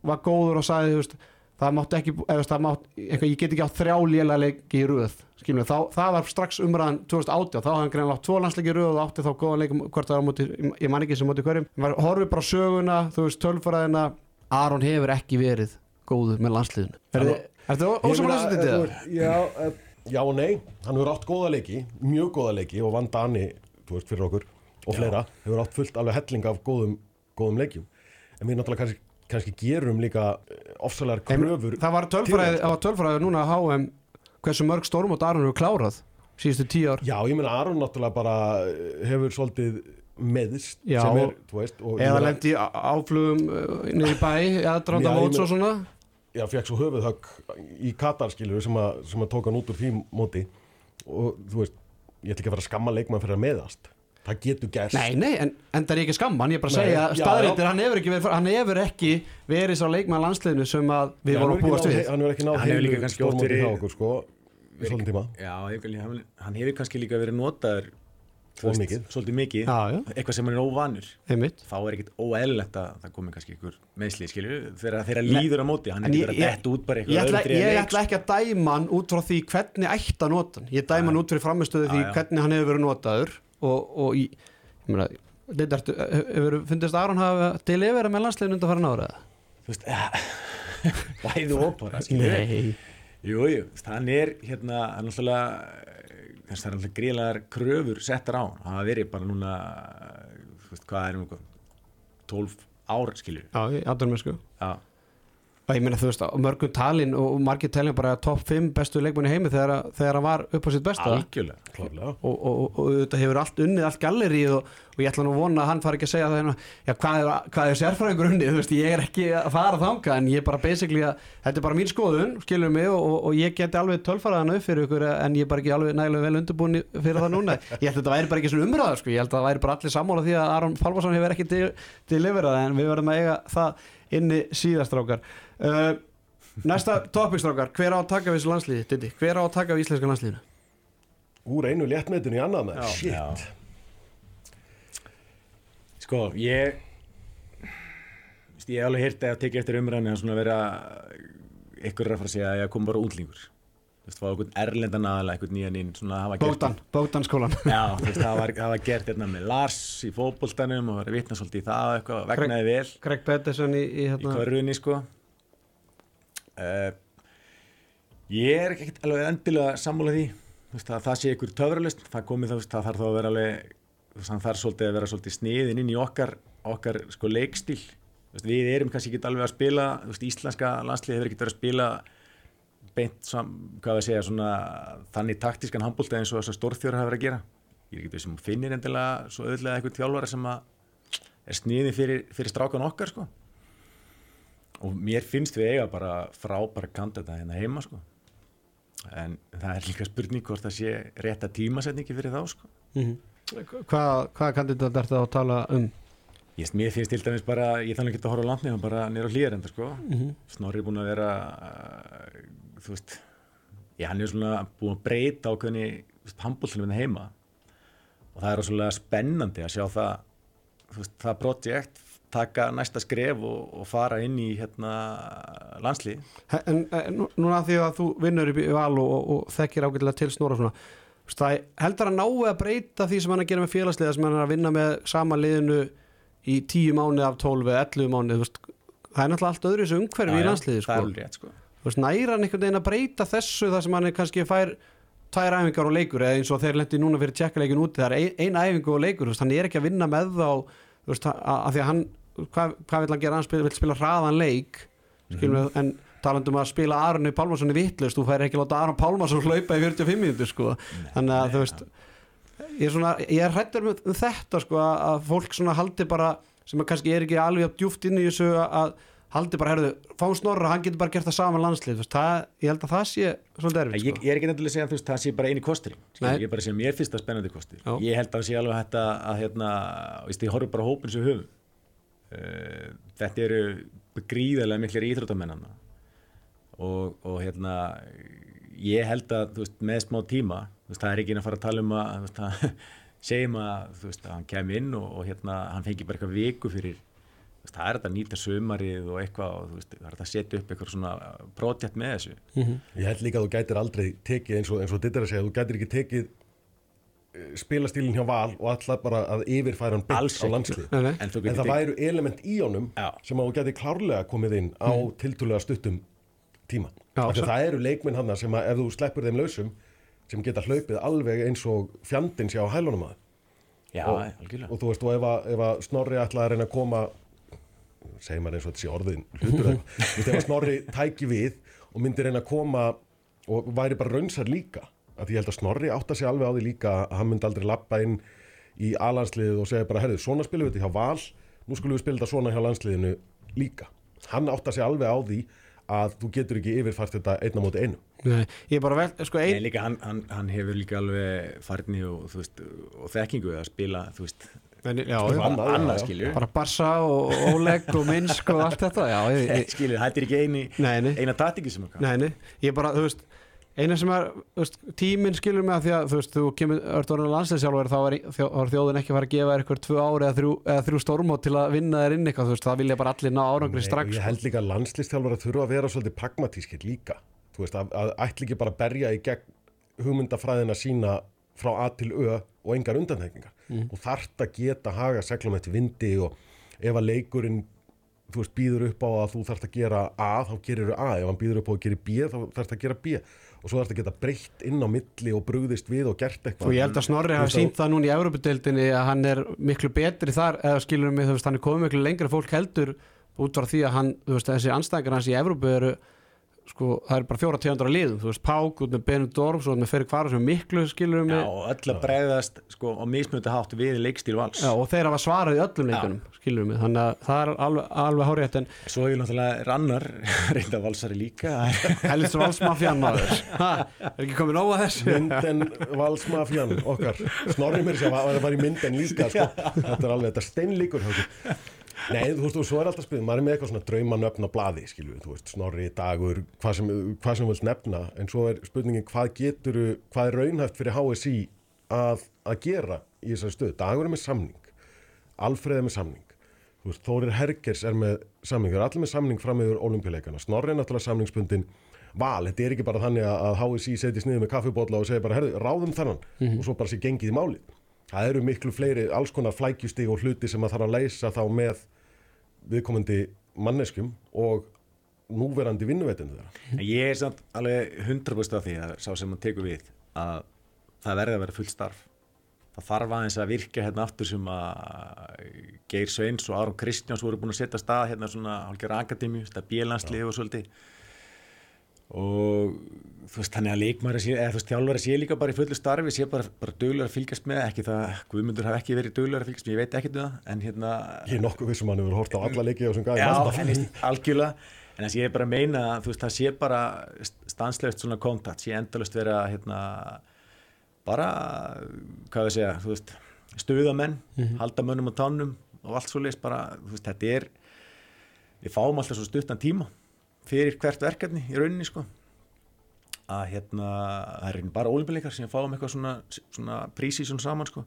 var góður og sagði veist það mátti ekki, eða það eitthvað, ég get ekki átt þrjá lélega leiki í röð skilur, þá, það var strax umræðan 2018 þá hafði hann greinlega átt tvo landsleiki í röð og átti þá góðan leikum hvort það var á móti, ég man ekki sem móti hverjum. Horfir bara á söguna, þú veist, tölfræðina. Aron hefur ekki verið góður með landsliðinu. Er þetta þú veist, Já, já og nei, hann hefur átt góða leiki, mjög góða leiki og vann Dani, þú veist, fyrir okkur og fleira, hefur átt fullt alveg helling af góðum, góðum leikjum. En við náttúrulega kannski, kannski gerum líka ofsalega kröfur. Það var tölfræði, það var tölfræði núna að HM hversu mörg stórmót Aron hefur klárað síðustu tíu ár Já, ég meina Aron náttúrulega bara eh, hefur svolítið meðist Já, sem er, veist, eða lendi áflugum uh, niður í bæ eða dranda Já, ég móts og svona já, fekk svo höfuðhögg í Katar skilur sem, að- sem að tóka hann út úr því móti. Og þú veist, ég ætla ekki að fara að skamma leikmann fyrir að meðast það getur gerst. Nei, nei, en, en það er ekki skamman, ég er bara að Nei, segja já. hann hefur ekki verið, hann hefur ekki verið sá leikmann landsliðinu sem að við vorum að búast við. hann hefur ekki náð Hann hefur heilu stórmóti hjá okkur sko, í svolítið tíma. Já, ég- hann, hann hefur kannski líka verið notaður veist. Svolítið mikið. Já, já, Eitthvað sem er óvanur einmitt. Þá er ekkit óeðlilegt að það komi kannski ykkur meðslið skilju Þegar þeirra líður á móti. Hann er ég- ég- að detta út bara Ég eitthvað öðru ég leik, ætla ekki að dæma hann út frá því hvernig ætti að nota hann. Ég dæma hann út fyrir framistöðu því Já, hvernig hann hefur verið notaður og, og í, ég meina hefur fundist Aron hafa til yfir með landsliðinu undan fara nára? Þú veist, bæði og bara skilju Nei. Jú, jú, þú veist, hann er hérna, hann er alltaf það er alltaf gríðlegar kröfur settar á hann, hafa verið bara núna veist, hvað er um eitthvað 12 ár, skilju Já, í aðdunum sko Já, og ég meina þú veist, mörgum talin og margir talin bara topp 5 bestu leikmanni heimi þegar, að- þegar hann var upp á sitt besta. Algjörlega klárlega. Og, og, og, og þetta hefur allt unnið allt gallerið og, og ég ætla nú að vona að hann fari ekki að segja það hérna, já, hvað er, hvað er sérfræðingur unnið? Þú veist, ég er ekki að fara þanga en ég er bara basically að, þetta er bara mín skoðun skilur mig og, og, og ég geti alveg tölfaraðan upp fyrir ykkur en ég er bara ekki alveg nægilega vel undirbúin fyrir það núna. Ég held að þetta væri bara ekki svona umræða sko. ég held að það væri bara það inni síðastrákar uh, næsta topikstrákar, hver á að taka við þessu landslíði, Diddi? hver á að taka við íslenska landslíðinu? úr einu léttmetinu í annað með shit. Já. Sko, ég veist, ég hef alveg heyrt að tekið eftir umræðinu að svona vera ykkur er að fara að segja að ég kom bara útlingur. Þú veist, fá einhvern erlendan aðalega, einhvern nýjan inn svona hafa gert Bótan, Bótanskólan Já, þú veist, það var, það var gert hérna með Lars í fótboltanum og var að vitna svolítið í það eitthvað, vegnaði vel. Craig Pedersen í, í í hérna hverjunni sko uh, ég er ekkert alveg endilega sammála því þú veist, að það sé ykkur töfralist það komið það, það þarf þá að vera alveg það þarf svolítið að vera svolítið sniðin inn í okkar okkar sko veist, við erum kannski ekki alveg að spila veist, íslenska landslið hefur ekki verið að spila beint, sam, hvað við segja svona, þannig taktískan handbólta eins og þessar stórþjóður hafa verið að gera. Ég er ekki þessum finnir endilega svo auðvitað eitthvað þjálfara sem að er sniðin fyrir, fyrir strákan okkar sko og mér finnst við eiga bara frábæra kandida hérna heima sko. En það er líka spurning hvort það sé rétta tímasetningi fyrir þá sko. Mhm. Hvað, hvaða kandidat er það að tala um? ég, mér finnst til dæmis bara, ég þannig ekki að horfa á landni hann bara nýra á hlýðarenda sko. Snorri er búin að vera uh, þú veist já, hann er svona búin að breyta ákveðni handbóltunum heima. Og það er svolítið spennandi að sjá það þú veist, það projekt taka næsta skref og, og fara inn í hérna landslið En, en nú- núna því að þú vinnur í val og, og, og þekkir ágætilega til snóra svona það heldur að nái að breyta því sem hann er að gera með félagsliða sem hann er að vinna með sama liðinu í tíu mánuð af 12 eða 11 mánuð þú veist, það er náttúrulega allt öðru þessu umhverfi í landsliði sko. sko næra hann einhvern veginn að breyta þessu þar sem hann er kannski fær tvær æfingar og leikur eða eins og þeir lendi núna fyrir tjekkleikin úti það er ein, ein æfingu og leikur, hann er ekki að vinna með þá þú veist, að, að því að hann hvað, hvað vil hann gera, hann spila, vil spila hraðan leik skilum við, en talandum að spila Arni Pálmarsson í vittlust, þú fær ekki láta Aron Pálmarsson hlaupa í 45 minútur sko. þannig að þú veist ég er svona, ég er hrættur með um þetta sko, að, fólk svona haldi bara sem að kannski er ekki alveg jafn djúpt inn í þessu að haldi bara, herðu, fá snorra hann getur bara gert það saman landslið. Það, ég held að það sé svolítið erfitt Ég, sko. ég er ekki nefnilega að segja að það sé bara eini kostur Nei. ég er bara að segja mér það spennandi kostur. Ég held að það sé alveg að, að hérna, ég horf bara á hópin sem höfum þetta eru gríðarlega miklir íþróttamennana og, og hérna ég held að veist, með smá tíma veist, það er ekki inn að fara að tala um að veist, segjum að, veist, að hann kem inn og, og hérna, hann fengi bara eitthvað viku fyrir það er þetta að nýta sömarið og eitthvað og það er þetta að setja upp eitthvað svona prótjætt með þessu. Ég held líka að þú gætir aldrei tekið eins og, eins og dittir að segja, þú gætir ekki tekið eh, spilastílinn hjá Val og alltaf bara að yfirfæra hann byggt á landslið. En En það væru element í honum Já. sem að þú gæti klárlega komið inn á mm. tiltúlega stuttum tíma. Já, það eru leikminn hann sem að ef þú sleppur þeim lausum sem geta hlaupið alveg eins og fjandinn sé á hælunum að já, og, og þú veist, og ef að, ef að Snorri ætlaði að reyna að koma segir maður eins og þetta sé orðin hlutur ef að Snorri tæki við og myndi reyna að koma og væri bara raunsar líka að ég held að Snorri átta sig alveg á því líka að hann myndi aldrei lappa inn í A-landsliðið og segja bara, herðu, svona spilum við þetta hjá Val nú skulum við spila þetta svona hjá landsliðinu líka. Hann átta sig alveg á því að þú getur ekki yfirfært þetta einna móti einu Nei, ég er bara vel, sko, Nei, ein, líka, hann, hann, hann hefur líka alveg farni og, veist, og þekkingu að spila þú veist, en, já, já, annað, já, annað já. skilju bara Barsa og Oleg og Minsk og allt þetta, já, ég, ég, skilju, þetta er ekki eini, nei, nei, eina taktingi sem nei, nei, ég bara, þú veist, eina sem er, veist, tíminn skilur mig að því að, þú veist, þú kemur öll orðin landsleisjálfur, þá er, þjóðin ekki að fara að gefa þér eitthvað tvö ári eða þrjú, eða þrjú stórmót til að vinna þér inn eitthvað, þú veist, það vilja bara allir ná árangri strax, Ég sko. held líka að landslistjálfur að þurfa að vera svolítið pragmatískir líka. Þú veist, að, að ætli ekki bara að berja í gegn hugmyndafræðina sína frá A til Ö og engar undantekningar. Mm. Og þarft að geta haga seglum eftir vindi og ef að leikurinn þú veist, býður upp á að þú þarft að gera A, þá gerir þú A. Ef hann býður upp á að gera B, þá þarft að gera B. Og svo þarft að geta breytt inn á milli og brugðist við og gert eitthvað. Og ég held að Snorri hafi sínt það núna í Európa-deildinni að hann er miklu betri þar eða skilur mig, þú veist, hann er komið miklu lengra fólk heldur út frá því að hann, þú veist, þessi anstæðingar hans í Európu eru sko, það er bara fjóra tegundur að liðum, þú veist, Pák út með Benudorf, svo með Ferri Kvaru sem er miklu skilur Já, mig, og öll að bregðast sko, á mismjöndi hátt við leikstíl vals. Já, og þeir hafa svarað í öllum leikunum, skilur mig, þannig að það er alveg, alveg hárétt en Svo hefur náttúrulega rannar reynda valsari líka. Helst valsmafjan maður, ha, er ekki komið nóga þessu? Mynden valsmafjan okkar. Snorri mér sem var, var í mynden líka sko. þetta er alveg, þetta Nei, þú veist, og svo er alltaf spil maður er með eitthvað svona draumanöfn á blaði skilju, þú veist, Snorri, Dagur, hvað sem, hvað sem vilst nefna, en svo er spurningin hvað getur, hvað er raunhæft fyrir HSI að, að gera í þessari stöðu, Dagur er með samning Alfreð er með samning þú veist, Þórir Hergers er með samning, þeir eru allir með samning fram yfir olimpíuleikana, Snorri er náttúrulega samningsbundin val, þetta er ekki bara þannig að HSI setjast niður með kaffibólla og segja bara, herðu, ráðum þennan. Og svo bara sé gengið í málið. Það eru miklu fleiri, alls konar flækjustig og hluti sem að þarf að leysa þá með viðkomandi manneskjum og núverandi vinnuveitinu þeirra. Ég er samt alveg 100% af því að sá sem hann tekur við að það verði að vera fullt starf það þarf aðeins að virka hérna aftur sem að Geir Sveins og Aron Kristjáns voru búin að setja stað hérna svona hálfgerð akademíu, þetta bílanslið og svolítið og þú veist þannig að leikmæri sé, eða þú veist þjálfari sé líka bara í fullu starfi sé bara, bara duglegar að fylgjast með ekki það, Guðmundur hafi ekki verið duglegar að fylgjast með ég veit ekki um það, en hérna Ég er nokkuð vissum að hann hefur hort á alla leiki og sem gæði veist, algjörlega. En þess ég er bara að meina að þú veist það sé bara stanslegt svona kontakt sé endalust vera hérna bara, hvað við segja þú veist, stuðamenn halda mönnum á tánum og allt svo leist bara, þú veist, þetta er við fáum alltaf svo stuttan tíma fyrir hvert verkefni í rauninni sko. Að hérna, það er bara ólimpileikar sem fáum eitthvað svona, svona prísi svona saman sko.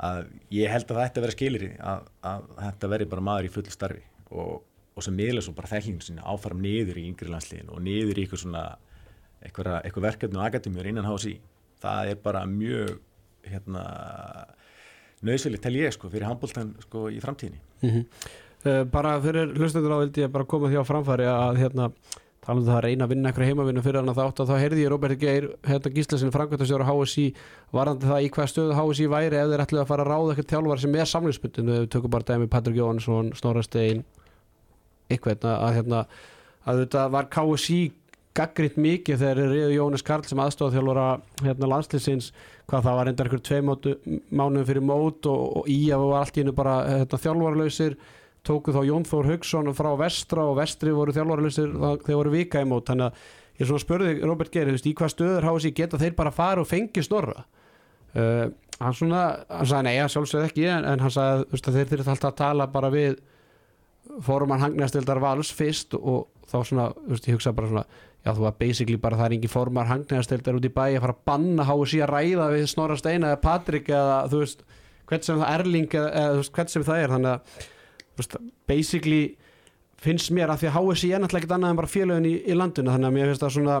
Að ég held að það ætti að vera skiliri að, að þetta veri bara maður í fullu starfi og, og sem miðla svo bara þekkingin sinni áfram niður í yngri landsliðin og niður í eitthvað svona eitthvað, eitthvað verkefni og akademíur innan HSI það er bara mjög hérna nöðsvölið tel ég sko fyrir handbóltan sko í framtíðinni. Mm uh, bara fyrir hlustendur á vildi ég bara koma því á framfæri að hérna talum það að reyna að vinna eitthvað heimavinnu fyrir hann að þátt að þá heyrði ég Róbert Geir hérna Gíslasin framkvæmtastjóra HSI varðandi það í hvað stöðu HSI væri ef þeir ætlu að fara að ráða eitthvað þjálfar sem er samlingsbundin við tökum bara dæmi Patrik Jóhannesson, Snorra Stein eitthvað að hérna að þetta var KSI gaggritt mikið þegar reyðu Jónas Karl sem aðstofþjálfara hérna landslýsins hvað það var reyndar ykkur tvei mánuðum fyrir mót og, og í að var allt í hennu bara hérna, þjálfarlausir tóku þá Jón Þór Haugsson frá vestra og vestri voru þjálfarlausir þegar voru vika í mót. Þannig að ég svona spurði Robert Geir í hvað stöður háið sér geta þeir bara fara og fengi snorra? Uh, hann svona, hann sagði nei, hann sjálfsögði ekki en, en hann sagði veist, þeir þurft alltaf að tala bara við fórumann hangnastildar vals fyrst og þá svona, veist, ég hugsa bara svona já, þú var basically bara það er engin formar hangnæðastildar út í bæ að fara að banna HSI að ræða við Snorra Steina eða Patrik eða þú veist, hvert sem það Erling eða, eða þú veist, hvert sem það er. Þannig að, veist, basically finnst mér að því að HSI er náttúrulega ekkert annað en bara félögin í, í landinu þannig að mér finnst það svona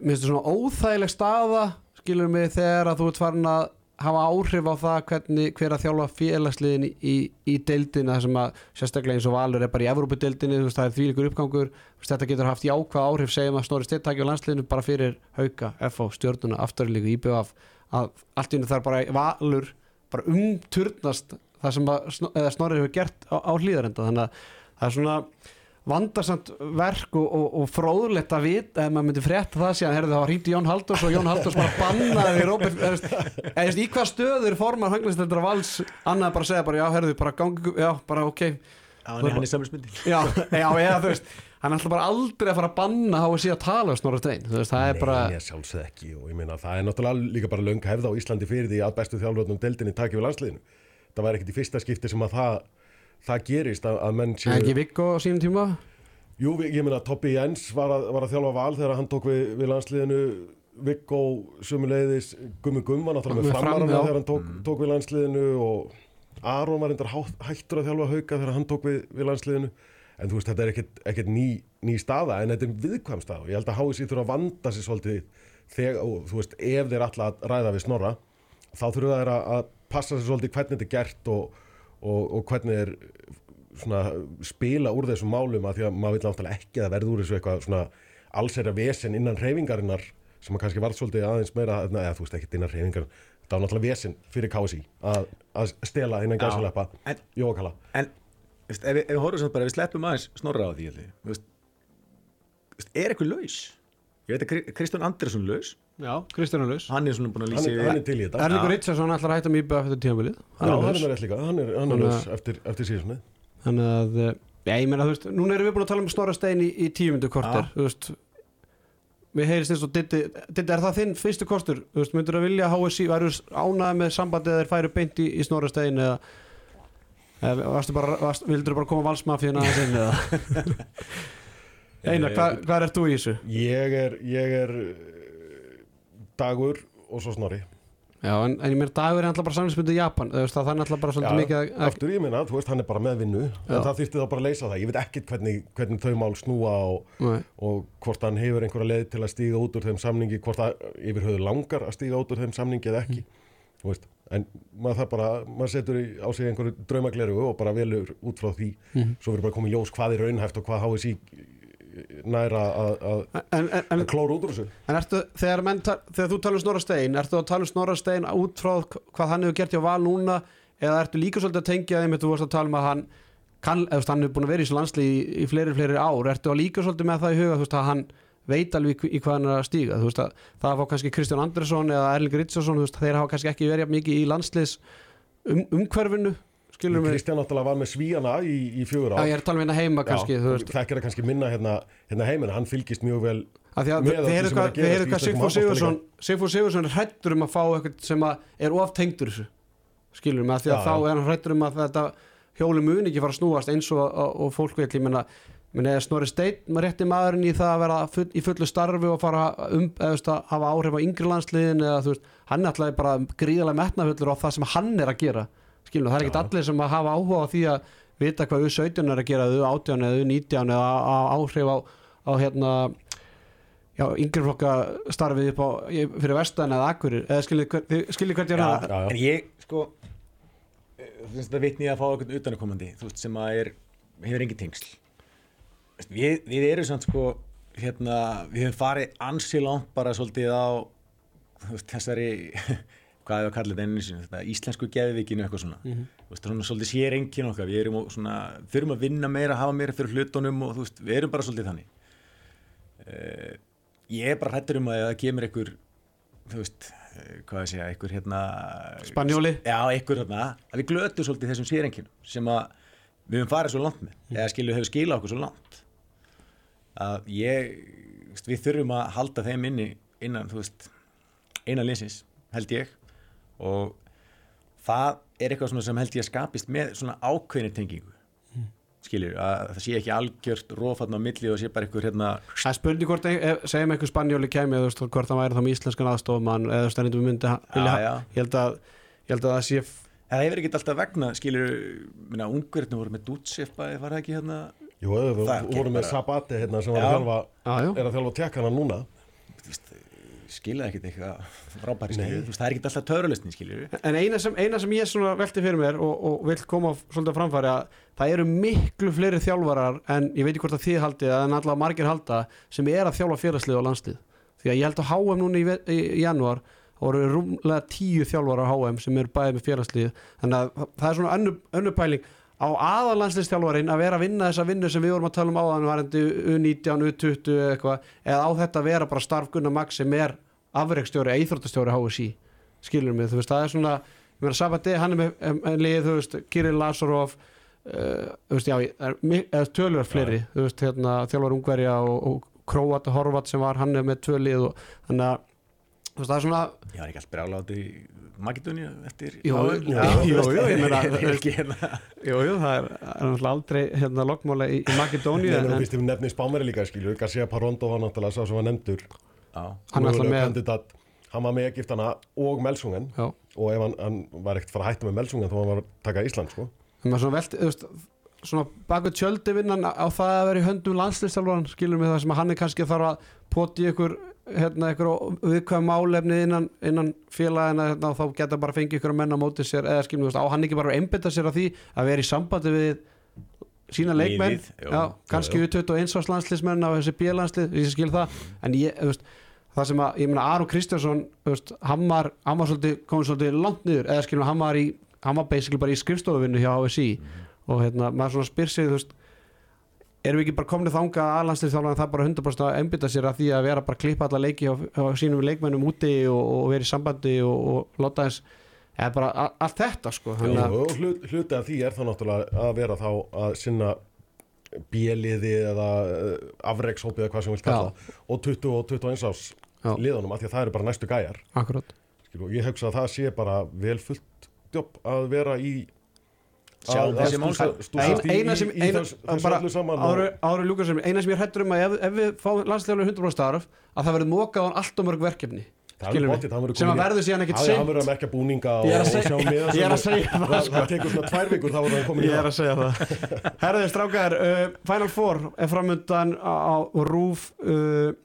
mér finnst það svona óþægileg staða skilur mig þegar að þú ert farin að hafa áhrif á það hvernig hver að þjálfa félagsliðin í, í, deildina sem að sérstaklega eins og Valur er bara í veist það er þvílikur uppgangur þú veist, þetta getur haft jákvæð áhrif segjum að Snorri Styrtæki á landsliðinu bara fyrir Hauka, FH, stjórnuna, afturlíku, IBF að allt í unni þar bara Valur bara umturnast það sem að Snorri hefur gert á, á hlýðarenda þannig að það er svona vandarsamt verk og, og, og fróðlegt að vita ef maður myndi frétta það síðan herrðu þá hringdi Jón Halldórs og Jón Halldórs bara bannaði Róbert, í hvað stöður formar hanglisteldur vals annað bara að segja bara já herrðu bara gangi já bara ok. Já, hann er, hann samlingsmyndin já, já þú veist hann ætla bara aldrei að fara að banna síðan að tala um Snorri Stein. Veist það er bara Nei, ég sjálfsög ekki og ég meina það er náttúrulega líka bara löng hefð á Íslandi fyrir því að bestu þjálfurðnum Það var ekkit í fyrsta skipti sem að það, það gerist að, að menn séu... ekki Viggo á sínum tíma? Jú, ég meina Toppi Jens var að, var að þjálfa val þegar hann tók við, við landsliðinu. Viggo sumuleiðis Gummi Gumm var náttúrulega Með með Fram, framarana já. þegar hann tók, tók við landsliðinu og Aron var hátt- hættur að þjálfa hauka þegar hann tók við, við landsliðinu. En þú veist þetta er ekkert, ekkert ný, ný staða en þetta er viðkvæm staða. Og ég held að HSI þurfa að vanda sér svolítið þegar, og þú veist, ef þeir ætla að ræða við snorra þá þurfa þeir að, að passa sér svolítið hvernig þetta er gert og, og, og hvernig þeir svona spila úr þessum málum að því að maður vil náttúrulega ekki að verða úr þessu eitthvað svona allsherja vesen innan reyfingarinnar sem að kannski var svolítið aðeins meira eða þú veist ekki innan reyfingar það var náttúrulega vesen fyrir KSI að, að stela innan en- Jókala En veist, ef, ef við horfum samt bara, ef við sleppum aðeins snorra á því veist, veist, er eitthvað laus? Ég veit að Kri- Kristján Andersson laus já, Kristján Laus hann er svona búin að lýsa hann er til í þetta. Erlingur Ritsarsson ætlar að hætta með IBF eftir tímabilið. Já, hann er rétt líka, hann er, að- eftir, eftir síðan þannig að eh, já, ég meina þú veist, núna erum við búin að tala um Snorra Stein í, í tíumundu korter þú veist. Við heyrist eins og Ditti, Ditti, er það þinn fyrstu kostur þú veist, myndur að vilja HSI væru ánæði með sambandið eða þeir færu beint í, í Snorra Stein eða, eða varstu bara, varst, vildur bara koma valsmafíuna aðeins inn eða? Einar, hvað, hvað er þú í þessu? Ég er, ég er dagur og svo snorri. Já, en, en ég meina dagur er alltaf bara samlingsmyndu í Japan þú veist, það er alltaf bara svolítið mikið að, aftur ég minna, þú veist, hann er bara með vinnu Já. en það þyrfti þá bara að leysa það, ég veit ekkert hvernig, hvernig þau mál snúa og, og hvort hann hefur einhverja leið til að stíga út úr þeim samningi hvort það yfir höfðu langar að stíga út úr þeim samningi eða ekki þú veist, en maður það bara maður setur í- á sig einhverju draumagleru og bara velur út frá því. Svo verður bara komið ljós hvað er raunhæft og hvað HSI næra að, að, en, en, en að klóra út úr þessu. En ertu, þegar, menn, ta- þegar þú talar um Snorra Stein ertu að tala um Snorra Stein út frá hvað hann hefur gert hjá Val núna eða ertu líka svolítið að tengja þeim þú varst að tala um að hann kann, veist, hann hefur búin að vera í landsli í, í fleiri, fleiri ár ertu að líka svolítið með það í huga veist, að hann veit alveg í, hvað hann er að stíga? Veist, að, það að fá kannski Kristján Andersson eða Erling veist, þeir hafa kannski ekki verið mikið í landslis um, umhverfinu skilur mig, Kristján náttúrulega var með svíjana í, í fjögur að ár ég er að tala um hérna heima kannski, þú veist, þekkir það kannski minna hérna, hérna heiminn, hann fylgist mjög vel Af því að með þið öllu heyrðu sem er hvað, að Sigfúr Sigursson Sigfúr Sigursson er hrættur um að fá eitthvað sem að er of tengdur þessu skilur mig að því að Já, þá já. er hann hrættur um að þetta hjóli mun ekki fara að snúast eins og, og, og fólk vil ég menna menn eða Snorri Steinn maður rétti maðurinn í það að vera full, í fullu starfi og fara um, eða að hafa áhrif á yngri landsliðin eða þú veist, hann er alltaf bara gríðalega metnafullur á það sem hann er að gera skilur, það er ekkert allir sem að hafa áhuga á því að vita hvað U17 er að gera eða U18 eða U19 eða áhrif á, á hérna já, yngri flokka starfið upp á í- fyrir vestan eða akkurir eða skiljið hvert ég er að. En ég, sko eh, þú veist, það vitni að fá eitthvað utanakomandi þú veist, sem að er, hefur engin tengsl. Við, við erum samt sko hérna, við hefum farið ansi langt bara svolítið á veist, þessari hvað hefur kallið einu sinni, þetta íslensku geðvikinu eitthvað svona, Mhm. þú veist, svona svolítið sér engin okkar, við erum svona þurfum að vinna meira, hafa meira fyrir hlutunum og þú veist, við erum bara svolítið þannig uh, ég er bara hrættur um að það kemur einhver þú veist, eh, hvað ég segja, einhver hérna Spanjóli? Já, einhver hérna, að við glötum svolítið þessum sérenkinu sem að við höfum farið svo langt með Mm. eða skilu hefur skilað okkur svo langt að ég við þurfum að halda þeim inni innan, þú veist, innan linsins held ég og það er eitthvað svona sem held ég að skapist með svona ákveðni tengingu skilur, að það sé ekki algjört rófatn á milli og sé bara einhver hérna Það er spurning hvort, ef- segjum einhver spanjóli kemi þú veist, hvort hann væri þá með íslenskan aðstofmann eða þú veist, hann myndi, myndi vilja, já. ég held að ég held að það sé það hefur ekki alltaf vegna, minna, ungverðinu voru með Dutsef var það ekki hérna Jú, við Það vorum gerir með Sabati hérna sem var að Já. þjálfa, Já, já. er að þjálfa tjekkana núna. Skilja ekkert eitthvað frábæri veist, það er ekki alltaf törulistin skilur En eina sem, eina sem ég velti fyrir mér og, og vil koma svolítið á framfæri að það eru miklu fleiri þjálfarar en ég veit ekki hvort að þið haldið en allavega margir halda sem er að þjálfa félagslið og landslið því að ég held að HM núna í, í, í janúar það voru rúmlega tíu þjálfarar á HM sem eru bæðið með félagslið. Þannig að það er svona önnu, önnu pæling á aðalandsliðstjálfarin að vera að vinna þessa vinnu sem við vorum að tala um áðan varandi U19, U20 eða eitthvað eða á þetta að vera bara starf Gunnar Max sem er afreikstjóri, íþróttastjóri HSI skilur mig, þú veist, það er svona ég meina Sabati, hann er með um, lið, þú veist Kirill Lazarov uh, þú veist, já, það er eða tölur fleiri, þú veist, hérna, þjálfar Ungverja og, og Króat og Horvat sem var hann er með tvö lið og þannig að það er svona ég var ekki allt brjálátt Makedóni eftir Jú, HM. jú, Já, jú, þú veist, jú, ég meina, er ekki hérna jú, jú, það er, er náttúrulega aldrei hérna lokkmála í, í Makedóníu Nei, en, en fyrst ef við nefnum Spánveri líka, skilju, Garcia Parondo var náttúrulega sá sem var nefndur. Já, hann mögulegur með kandidat. Hann var með Egiptana og Melsungen já, og ef hann, hann var ekkert fara að hætta með Melsungen þá var hann var að taka Ísland, sko. en maður svona velti, þú veist svona baku tjöldi vinnan á það að vera í höndum landslistjálfaran, skilur mig það sem að hann er kannski þarf að poti ykkur hérna, ykkur viðkvæm málefni innan, innan félagina hérna, þá geta bara fengið ykkur að menna á móti sér eða veist, á hann ekki bara að einbytta sér að því að vera í sambandi við sína leikmenn, Liðið, jú. já, kannski Jú, U21 árs landslismenn á þessi bílanslið, ég skil það. En ég, veist, það sem að, ég meina Aron Kristjánsson, hann var hann var svolítið, komið svolítið langt niður eða skilur mig, hann var í, hann var basically bara í skrifstofuvinnu hjá HSI og hérna, maður svona spyr sig, þú veist erum við ekki bara komnið þanga að aðlandslið það bara 100% að einbytta sér að því að vera bara að klippa alla leiki á, á sínum leikmennum úti og, og vera í sambandi og, og láta þess eða bara allt þetta sko þannig að og hlut, hluti af því er þá náttúrulega að vera þá að sinna bíliði eða uh, afreikshópið eða hvað sem við kalla og 20 og 21 árs Já. liðunum af því að það eru bara næstu gæjar. Akkurat. Skilu, og ég hugsa að það sé bara vel fullt jobb að vera í eina sem ég hættur um að ef, ef við fáum landslegulega 100% starf að það verður mókað á hann allt og mörg verkefni. Það er sem að verður síðan hann seint. verður að merkja búninga og, sjá miða ég er að segja það, það, það tekur svona tvær vikur þá verður hann komin í Ég er það. að segja það. Herðið strákar, uh, Final Four er framundan á, Rúf uh,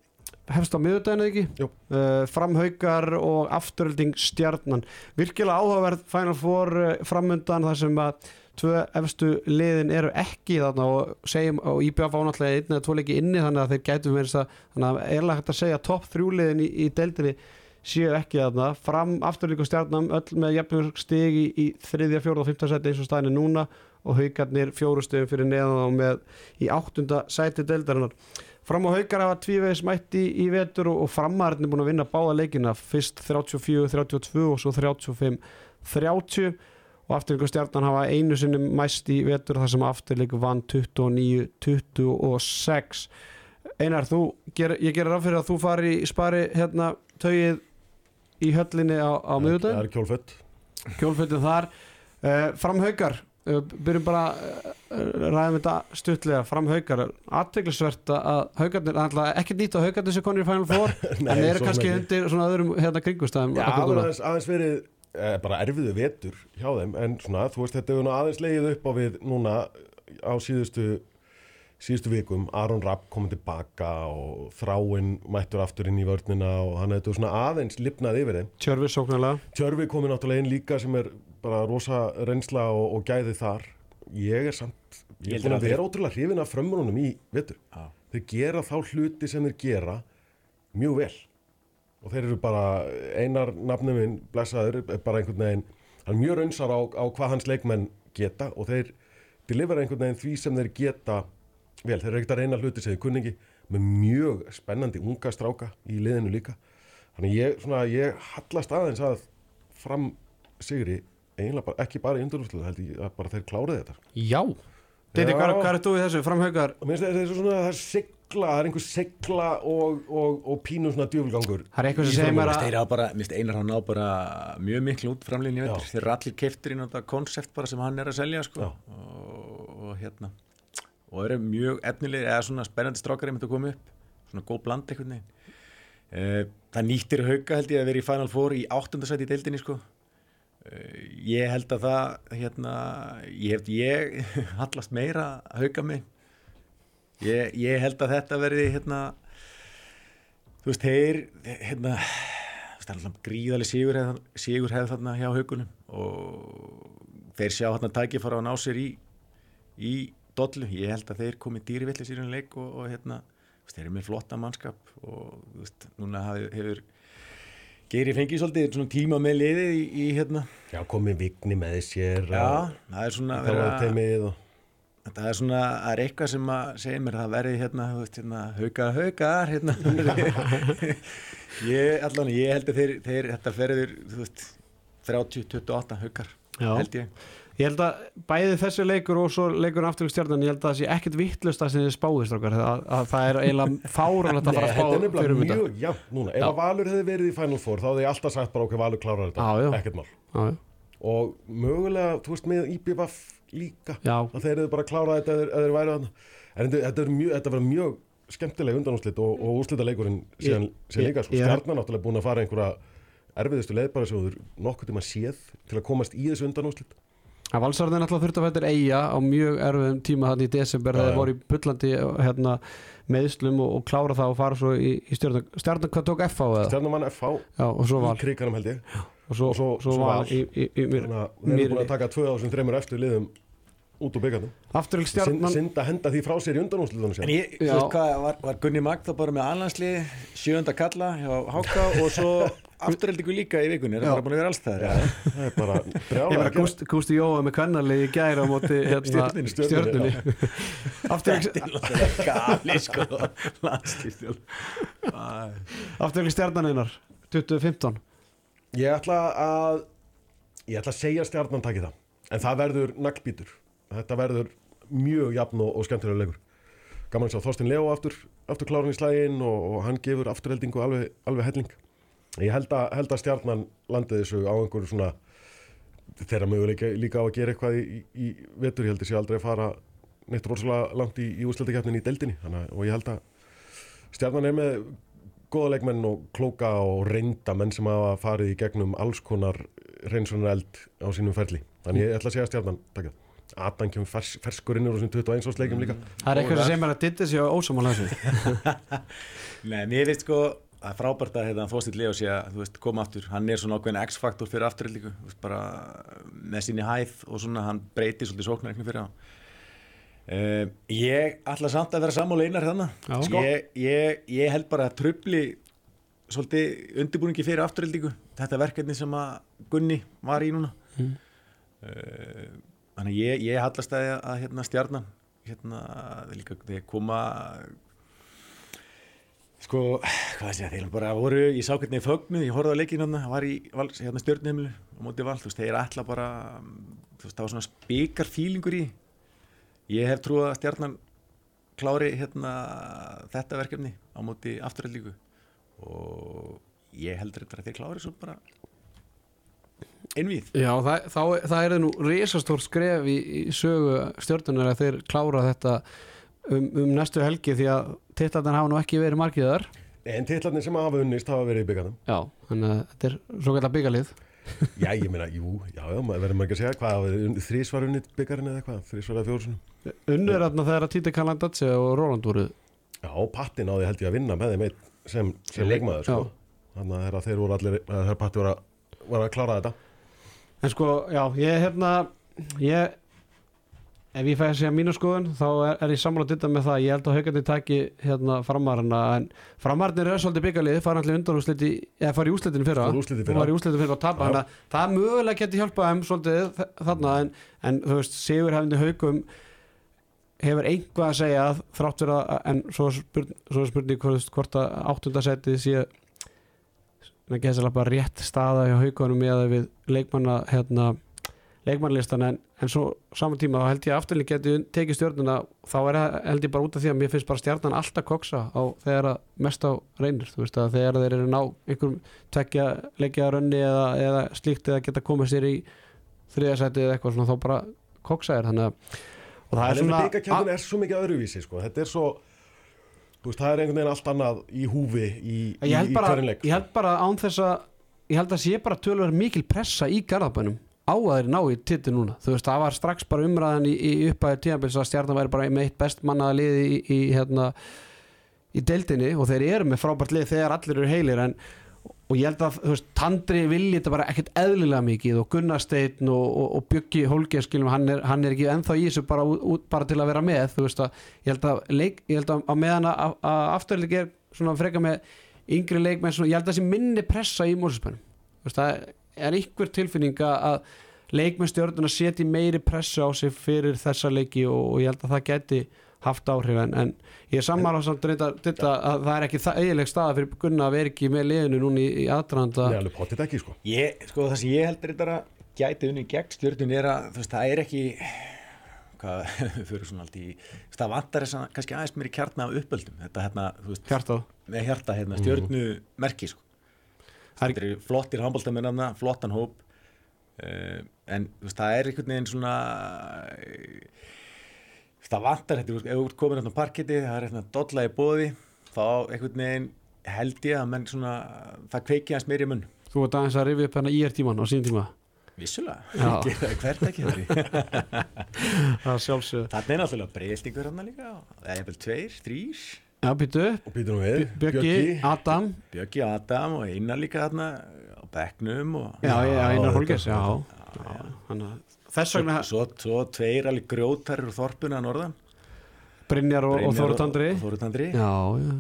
hefst á miðudaginu ekki? Uh, framhaukar og afturölding stjarnan. Virkilega áhugaverð Final Four framundan þar sem að tvö efstu liðin eru ekki þarna og segjum og IBF á náttúrulega einn eða tvo leiki inni þannig að þeir gætu verið þannig að erlega hægt að segja topp þrjú liðin í, í deildinni séu ekki þarna. Fram afturlík og stjarnam öll með jafnur stig í, í þriðja, fjóruð og fymta seti eins og staðinni núna og haugarnir fjóru stigum fyrir neðan og með í áttunda sæti deildarinnar. Fram á haukar hafa tvívegis mætti í, í vetur og, og framarinn er búin að vinna báða leikina. Fyrst 34, 32 og svo 35, 30 og afturlík og stjarnan hafa einu sinni mæst í vetur þar sem afturlík vann 29, 26 Einar, þú, ger, ég gerir ráð fyrir að þú fari í spari hérna taugið í höllinni á, á það miðutæð er kjólfött kjólfötin þar. Uh, framhaukar uh, byrjum bara uh, ræðum þetta stuttlega. Framhaukar aðteglisvert að haugarnir alltaf ekki nýtt að haugarnir sem konir í Final Four en eru kannski undir svona öðrum hérna kringustæðum Já, það aðeins, verið eh, bara erfiðu vetur hjá þeim en svona, þú veist, þetta hefur nú aðeins legið upp á við núna á síðustu síðustu vikum, Aron Rapp komið tilbaka og þráinn mættur aftur inn í vörnina og hann hefur svona aðeins lifnað yfir þeim. Tjörfi sóknarlega Tjörfi komið náttúrulega inn líka sem er bara rosa reynsla og, og gæði þar. Ég er samt, ég er að vera ótrúlega hrifin af frömmurunum í vetur. Já. Þeir gera þá hluti sem þeir gera mjög vel og þeir eru bara einar nafnum minn blessaður er bara einhvern veginn hann mjög raunsar á, á hvað hans leikmenn geta og þeir delivera einhvern veginn því sem þeir geta vel, þeir eru ekkert að reyna hluti sem þeir kunningi með mjög spennandi unga stráka í liðinu líka þannig ég, svona, ég hallast aðeins að fram sigri eiginlega bara, ekki bara í undurúslu held ég að bara þeir klárið þetta Já Diti, Já. hvað, er þú í þessu? Framhaukar og minnst þetta svona, það er sigla það er einhver sigla og, og, og pínu svona djöfulgangur. Það er eitthvað í sem segir mér að mist einar hann á bara mjög miklu út vetur. Þeir eru allir inn á þetta konsept bara sem hann er að selja sko. Og, og hérna. Og eru mjög efnilegir eða svona spennandi strákar einmitt að koma upp. Svona góð bland veginn. Uh, það nýttir hauka held ég að vera í Final Four í áttundasæti í deildinni sko. Uh, ég held að það hérna, ég hef ég hallast meira að hauka mig ég, ég held að þetta verði hérna þú veist, þeir hérna er gríðaleg sigur, sigur hefð þarna hjá haugunum og þeir sjá þarna tækifara að ná sér í, í dollu, ég held að þeir komi dýrivillis í raun leik og, og hérna þeir eru með flotta mannskap og veist, núna hefur Geiri fengið svolítið svona tíma með liðið í, í hérna. Já, komið vigni með sér Já, það er svona vera, Það er svona, það er eitthvað sem að segja mér það verði hérna, þú veist, hérna haukar, haukar, hérna. Ég, allan, ég held að þeir, þeir þetta ferður, þú veist 30-28 haukar, held ég. Ég held að bæði þessi leikur og svo leikur aftur í stjarnan, ég held að það sé ekkert vittlust að sem þið spáðist okkar, að, að það er eiginlega fáralegt að fara að spá fyrir um þetta. Mjög, já, núna, ef að Valur hefði verið í Final Four þá hefði ég alltaf sagt bara okkur Valur klárar þetta, já, já. ekkert mál. Já, og mögulega, þú veist, með IBF líka, já. að þeir hefði bara klárað þetta eða þeir væri að en þetta var mjög skemmtileg undanúslit og, og úslita leikurinn síðan, síðan líka, sko, stjarnan náttúrulega búin að fara einhverja erfiðustu leðbara sem þú nokkur tíma séð til að komast í þessu undanúslit að valsarðin alltaf þurft að fættir eiga á mjög erfiðum tíma þannig í desember þegar þeir voru í bullandi hérna, meðslum og, og klára það og fara svo í, í stjórnum stjórnum hvað tók FH eða? stjórnum mann FH Já, og svo val. í kriganum held ég. Og svo, svo, svo, svo val í, í, í mér við erum búin að taka 2003 eftir liðum út úr byggandum afturöld stjarnan Sind að henda því frá sér í undanúslutunum en ég, þú veist hvað, var, var Gunni Magd þá bara með alhanslið, sjönda kalla hjá Háka og svo afturöldingu líka í vikunni, það er bara búin að vera alls það það er bara brjála Gústi, Gústi Jóa með kvennarlið í gæra á móti hérna, sko. Afturöld stjarnaninnar 2015 ég ætla að ég ætla að segja stjarnan takki það en það verður naglbítur þetta verður mjög jafn og, og skemmtilega leikur. Gaman að sjá Þorstin Leo aftur, aftur klárun í slægin og, og hann gefur afturheldingu alveg, alveg helling. Ég held að, held að stjarnan landi þessu á einhverju svona þeirra möguleika líka á að gera eitthvað í, í vetur, ég held að sé aldrei að fara neitt rosalega langt í, í úrslættikefnin í deildinni. Þannig, og ég held að stjarnan er með goða leikmenn og klóka og reynda menn sem hafa farið í gegnum alls konar reynsunar eld á sínum ferli. Þannig ég ætla að segja stjarnan takk Adam kemur fers, ferskur inn úr þessum 21 árs leikum líka. Það er eitthvað sem er að ditta sig á ósamála þessu. Nei, mér veist sko er frábært að hérna, Fóstill Leo sé að veist, koma aftur, hann er svona ákveðin X-faktor fyrir afturhildíku, bara með síni hæð og svona hann breytir svolítið sóknarreikni fyrir hann. Uh, Ég ætla samt að vera sammála einar þannig, sko. ég, ég, ég held bara að tröfli svolítið undirbúningi fyrir afturhildíku þetta verkefni sem að Gunni var í núna. Mm. uh, þannig að ég, ég hallast að, að hérna, stjarnan. Hérna, líka þegar koma sko, hvað sé ég, þeir bara voru ég sá hvernig ég fögnuð, ég horfði á leikinu það var í hérna, stjörnheimlu og mótið val, þú veist, þeir ætla bara þú veist, það var svona spikar fílingur í. Ég hef trúið að stjarnan klári hérna þetta verkefni á móti afturhaldíku og ég heldur þetta að þeir klári svo bara innvíð. Já, það, þá, það er nú risastór skref í, í sögu stjórnunar að þeir klára þetta um, um næstu helgi því að tillarnir hafa nú ekki verið margiðar. En tillarnir sem hafa unnist hafa verið í byggjanum. Já, þannig að þetta er svo gætla byggalið. já, ég meina, jú, já, já, verður maður ekki að segja hvað, þrísvar unnit byggjarinn eða hvað, þrísvar eða fjórsunum. Unnur er þarna þegar að Títi Kalandatsi og Róland voruð. Já, pattin á því held ég að vinna með þeim sem, sem leikmaður, sko. Þannig að þeir voru allir, þeir patti voru að, voru að klára þetta. En sko, já, ég hérna ég, ef ég fæði að segja mínu skoðun þá er, er ég sammála að ditta með það. Ég held að haugandi taki hérna framarina en framarinn er svolítið byggalið fara allir undan úsliti, eða fara í úslitinu fyrra. Fara í úslitinu fyrra. Og tapa þannig að það mögulega geti hjálpað þeim svolítið þarna en, en þú veist, Sigur hefndi haugum hefur einhvað að segja þrátt fyrir að, en svo spurning hvort að áttundasettið sé en að geta bara rétt staða hjá haugunum með við leikmanna hérna, leikmannlistan en, en svo saman tíma þá held ég afturlega geti tekið stjórnuna þá er það held ég bara út af því að mér finnst bara stjórnan alltaf koksa á þegar að mest á reynir þú veist að þegar þeir eru ná einhverjum tvekja leikja rönni eða, eða slíkt eða geta komið sér í þriðasæti eða eitthvað svona þá bara koksa er þannig að og það er Það svona byggarkjöndin er svo mikið öðruvísi sko. Þetta er svo veist, það er einhvern veginn allt annað í húfi í, í, í bara, hverjum leik ég held bara án þess að ég held að sé bara tölur mikil pressa í garðabænum á að þeir ná í titti núna. Þú veist, það var strax bara umræðan í, í uppæði tíðanbils að stjarnan væri bara með eitt best mannaða liði í, í, hérna, í deildinni og þeir eru með frábært lið þegar allir eru heilir en og ég held að, veist, Tandri vilji þetta bara ekkert eðlilega mikið og Gunnar Steinn og, og, og Bjöggi Hólgeir skilum, hann er, hann er ekki ennþá í þessu bara, út, bara til að vera með, þú veist að ég held að, leik, ég held að á meðan að, að afturleik er svona freka með yngri leikmenn, svona, ég held að sé minni pressa í mósusbænum, þú veist, það er einhver tilfinning að leikmenn stjórnuna setji meiri pressu á sig fyrir þessa leiki og, og ég held að það geti haft áhrif en, en ég er sammála samt reynda, þetta, að það er ekki eiginleg staða fyrir Gunnar að vera ekki með liðinu núna í, í aðdraðanda Nei, alveg potið ekki sko. Ég, sko það sem ég heldur þetta að gæti unni gegn stjórnun er að þú veist, það er ekki hvað, fyrir svona allt í það vantar þess að kannski aðeins mér í kjarna af uppöldum þetta hérna, þú veist, hjartað með hjarta hérna, stjórnu merki sko. Það er- þetta eru flottir handbóltamenn flottan hóp uh, en þú veist, það er einhvern veginn svona það vantar þetta, ef þú ert komin hérna á parketti, það er hérna dolla í bóði þá einhvern veginn held ég að menn svona, það kveiki hans meiri munn. Þú ert aðeins að rifja upp hérna ír tíman á sínum tíma. Vissulega, hvert ekki Það sjálfsög Þannig er náttúrulega breyðstingur hann líka Það er vel tveir, þrýr Já, við, Bjöggi, Adam. Bjöggi Adam og Einar líka þarna á bekknum og Já, já, Einar Holgers, já, já. Þannig að Þess vegna svo, svo tveir alveg grjótarir úr þorpuna að norðan. Brynjar og, og Brynjar Þóru Tandri og Þóru Tandri Já, já.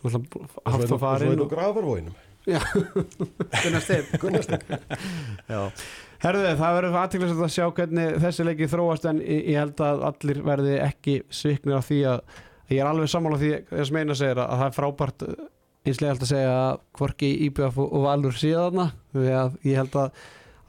Náttúrulega og Haft svo og farin er nú og- grafarvóinum Já, Gunnar Steinn. Gunnar Steinn. Já. Herðu, það verður aðtiklislega að sjá hvernig þessi leiki þróast en ég, held að allir verði ekki sviknir af því að ég er alveg sammála því þess meina segir að, að það er frábært uh, einslega held að segja að hvorki IBF og, og Valur síðana því að ég held að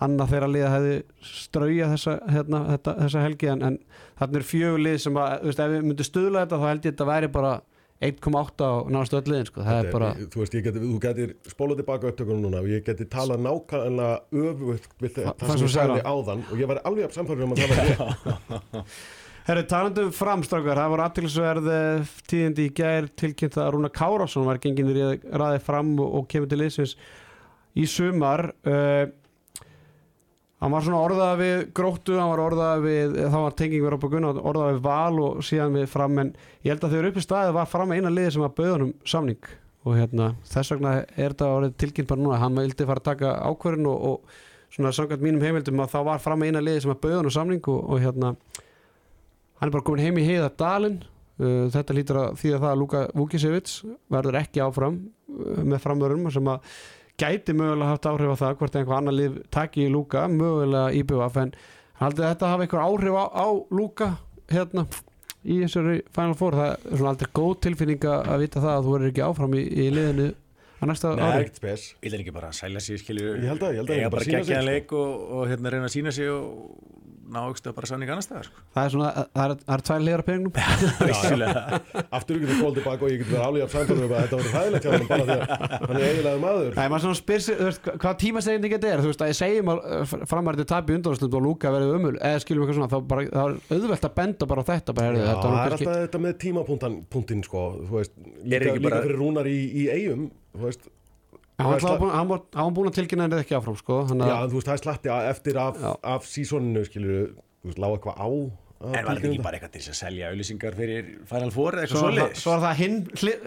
annað þeirra liða hefði strauja þessa, hérna, þetta, þessa helgi en, en þarna er fjögur lið sem að, þú veist, ef við myndum stuðla þetta þá held ég að þetta væri bara 1,8 á náðastu öll liðin sko. það er bara, Þú veist, ég geti, þú getur spólað tilbaka upptökunum núna og ég geti talað nákvæmlega öfugt við Þa- það sem ég sagði áðan og ég var alveg af samfæður um að það var rétt Herru, talandu um framstrákar, það voru aðtilsverð tíðindi í gær tilkynnt að Rúna Kárásson var gengin í ræði fram og, og kemur til liðsins í sumar. Uh, hann var svona orðað við gróttu, hann var orðað við þá var tenging verið upp á gunna, orðað við val og síðan við fram, en ég held að þegar upp í staði var fram eina liði sem var bauðunum samning. Og hérna, þess vegna er þetta tilkynnt bara núna, hann vildi fara að taka ákvörðin og, og svona samkvæmt mínum heimildum að þá var fram eina liði sem var bauðunum samning og, og hérna hann er bara komin heim í heiða dalinn uh, þetta lítur að því að það að Luka Vukisevic verður ekki áfram uh, með framörum sem að gæti mögulega haft áhrif á það hvort einhver annar lið taki í Luka mögulega í BVF en haldið þetta hafa einhver áhrif á, á Luka hérna í þessari Final Four? Það er svona aldrei góð tilfinning að vita það að þú verður ekki áfram í, í liðinu að næsta Nei, ári. ekkert spes. Vil ekki bara sæla sig, skilju. Ég held að- ég held að Eiga þeir bara bara sýna sig, geggjaðan sko. leik og, og hérna reyna að sína sig og ná aukstu bara sannig annar staðar sko. það er svona, það er, það er tvær liðar peningnum. Vissulega Aftur ykkur spólað tilbaka og ég get verið alveg af samfæður um að þetta var hæðilegt hjá hann bara því að hann er eiginlega maður. Nei, maður svona spyr sig, þú veist, hva- hvað tímasegjandi þetta er, þú veist, að ég segjum að framærið tapi undanúrslit og lúka verið umul eða skilum eitthvað svona, þá bara, þá er auðvelt að benda bara á þetta, bara, Já, þetta það var er alltaf þetta með tímapunktin sko, þú veist, líka, ekki líka bara- hann var búin- hann var- hann var búin að tilkynna henni ekki áfram, sko þannig já, þú veist, það er slatti eftir af, af sísoninu, skilur þú veist, lága eitthvað á En var þetta ekki bara eitthvað til að selja auðlýsingar fyrir Final Four eða eitthvað svoleiðis? svo var það hinn hlið-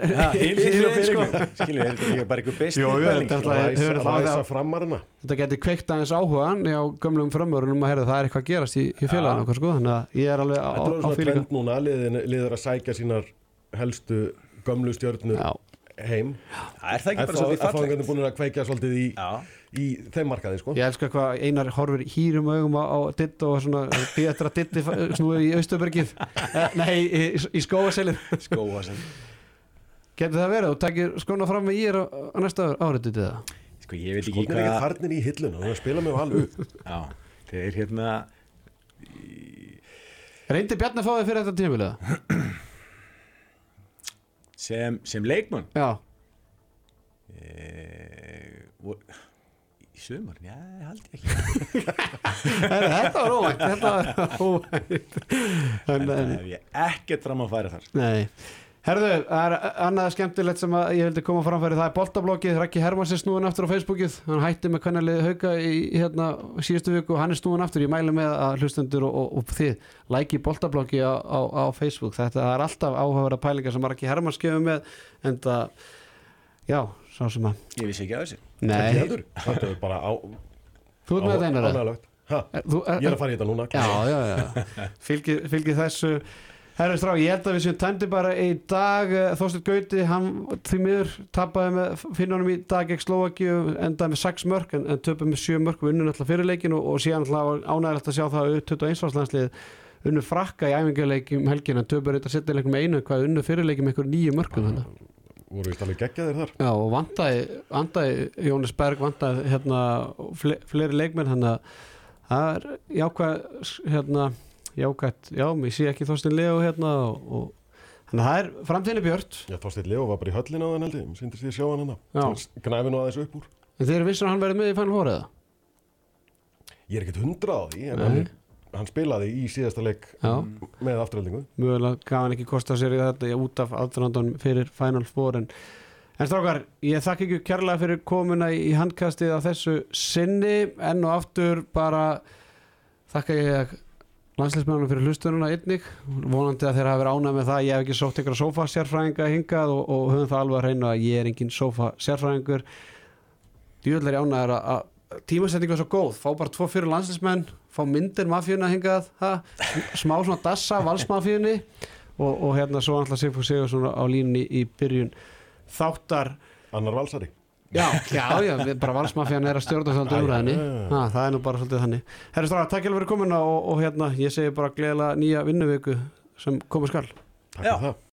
sko. Skilju, er þetta ekki bara eitthvað best Jú, jú, pæling? þetta er þetta geti kveikt aðeins áhugan á gömlum framörunum að heyrðu, það er eitthvað að gerast í, í félaginu okkar, sko, þannig að ég er alveg á, þetta á, er svona trend núna, liðin, liðir að sækja sínar helstu gömlu stjörnur Já, heim. Það er það ekki bara svolítið fallegt? F-fáingarnir búin að kveikja svolítið í, í þeim markaði sko. Ég elska hvað Einar horfir hýrum augum á, á Ditt og svona að Ditti snúið í Austubergið eh, Nei, í, í skóaselið skóa sem Getur það verið? Og takir skóna fram með ég á, á næsta árið Ditti það Sko, ég veit ekki Skotnir ekki hvað farnir í hilluna og spila með upp Já, þeir hérna Reyndi Bjarni að fá þig fyrir þetta tímabiliða? sem, sem leikmann. Já, e, sumar, já, ég held ég ekki Þetta var óvægt Þetta var óvægt en, en það en, hef ég ekkert fram að færa þar. Nei Herðu, það er annað skemmtilegt sem að ég vildi koma framfæri, það er boltablokkið, Rækki Hermanns er snúin aftur á Facebookið, hann hætti með kvennalið hauka í hérna síðustu viku og hann er snúin aftur, ég mæli með að hlustendur og, og, og þið læki boltablokki á, á, á Facebook, þetta er alltaf áhugaverða pælingar sem Rækki Hermanns gefur með, en það, já, svo sem að, Ég vissi ekki að þessi nei. Þetta er bara á, þú ert með þetta Þú, Ég er að fara í þetta núna. Já, já, já, fylgi, fylgi þessu Herri Strá, ég held að við séum tæmdi bara í dag, Þorstur Gauti hann því miður tapaði með finnunum í dag gegn Slovakíu, endaði með 6 mörg en, en töpuð með 7 mörg og unnu náttúrulega fyrirleikin og, og síðan náttúrulega ánægilegt að sjá það að 21 árslandslið unnu frakka í æfinguleikim um helgin en töpuð þetta settileikum með einu hvað unnu fyrirleikim með ykkur nýju mörgum þannig. Voru vist alveg geggjaðir þar. Já, og vandaði Jónis Berg, vandaði hérna, fle, fleiri leikmenn þannig að það er jákvæð hérna, jákvæð, já, ég sé ekki Þorstin Leo hérna og, og þannig að það er framtíðinni björt Já, Þorsteinn Leo var bara í höllin á þann held ég. Mér syndist ég að sjá hann hérna. Gnæfi nú aðeins upp úr. en þeir eru vissur að hann verði með í Final Four eða? Ég er ekkert hundrað því, en Nei. hann, hann spilaði í síðasta leik Já, með afturhaldingu. mögulega gaf hann ekki kosta sér í þetta ég út af aðdrandun fyrir Final Four en, en strákar, ég þakka ekki kærlega fyrir komuna í, í handkastið á þessu sinni, enn og aftur bara þakka ég landsleismennunum fyrir hlustununa einnig vonandi að þeir hafa verið ánægð með það ég hef ekki sótt ykkur sofa sérfræðinga hingað og, og höfum það alveg að reyna að ég er engin sofa sérfræðingur djúðlega er ánægður að, tímasetningu er svo góð, fá bara tvo fyrir landsleismenn fá myndir mafíuna hingað ha? smá svona dassa valsmafíunni og, og hérna svo alltaf Sigfúr Sigursson á línunni í byrjun þáttar Annar valsari. Já, já, já, við- bara valsmafían er að stjórna svolítið já. ha, það er nú bara svolítið þannig Herri Stráðar, takk fyrir komin og, og hérna, ég segi bara gleðilega nýja vinnuviku sem komið skal Takk fyrir það.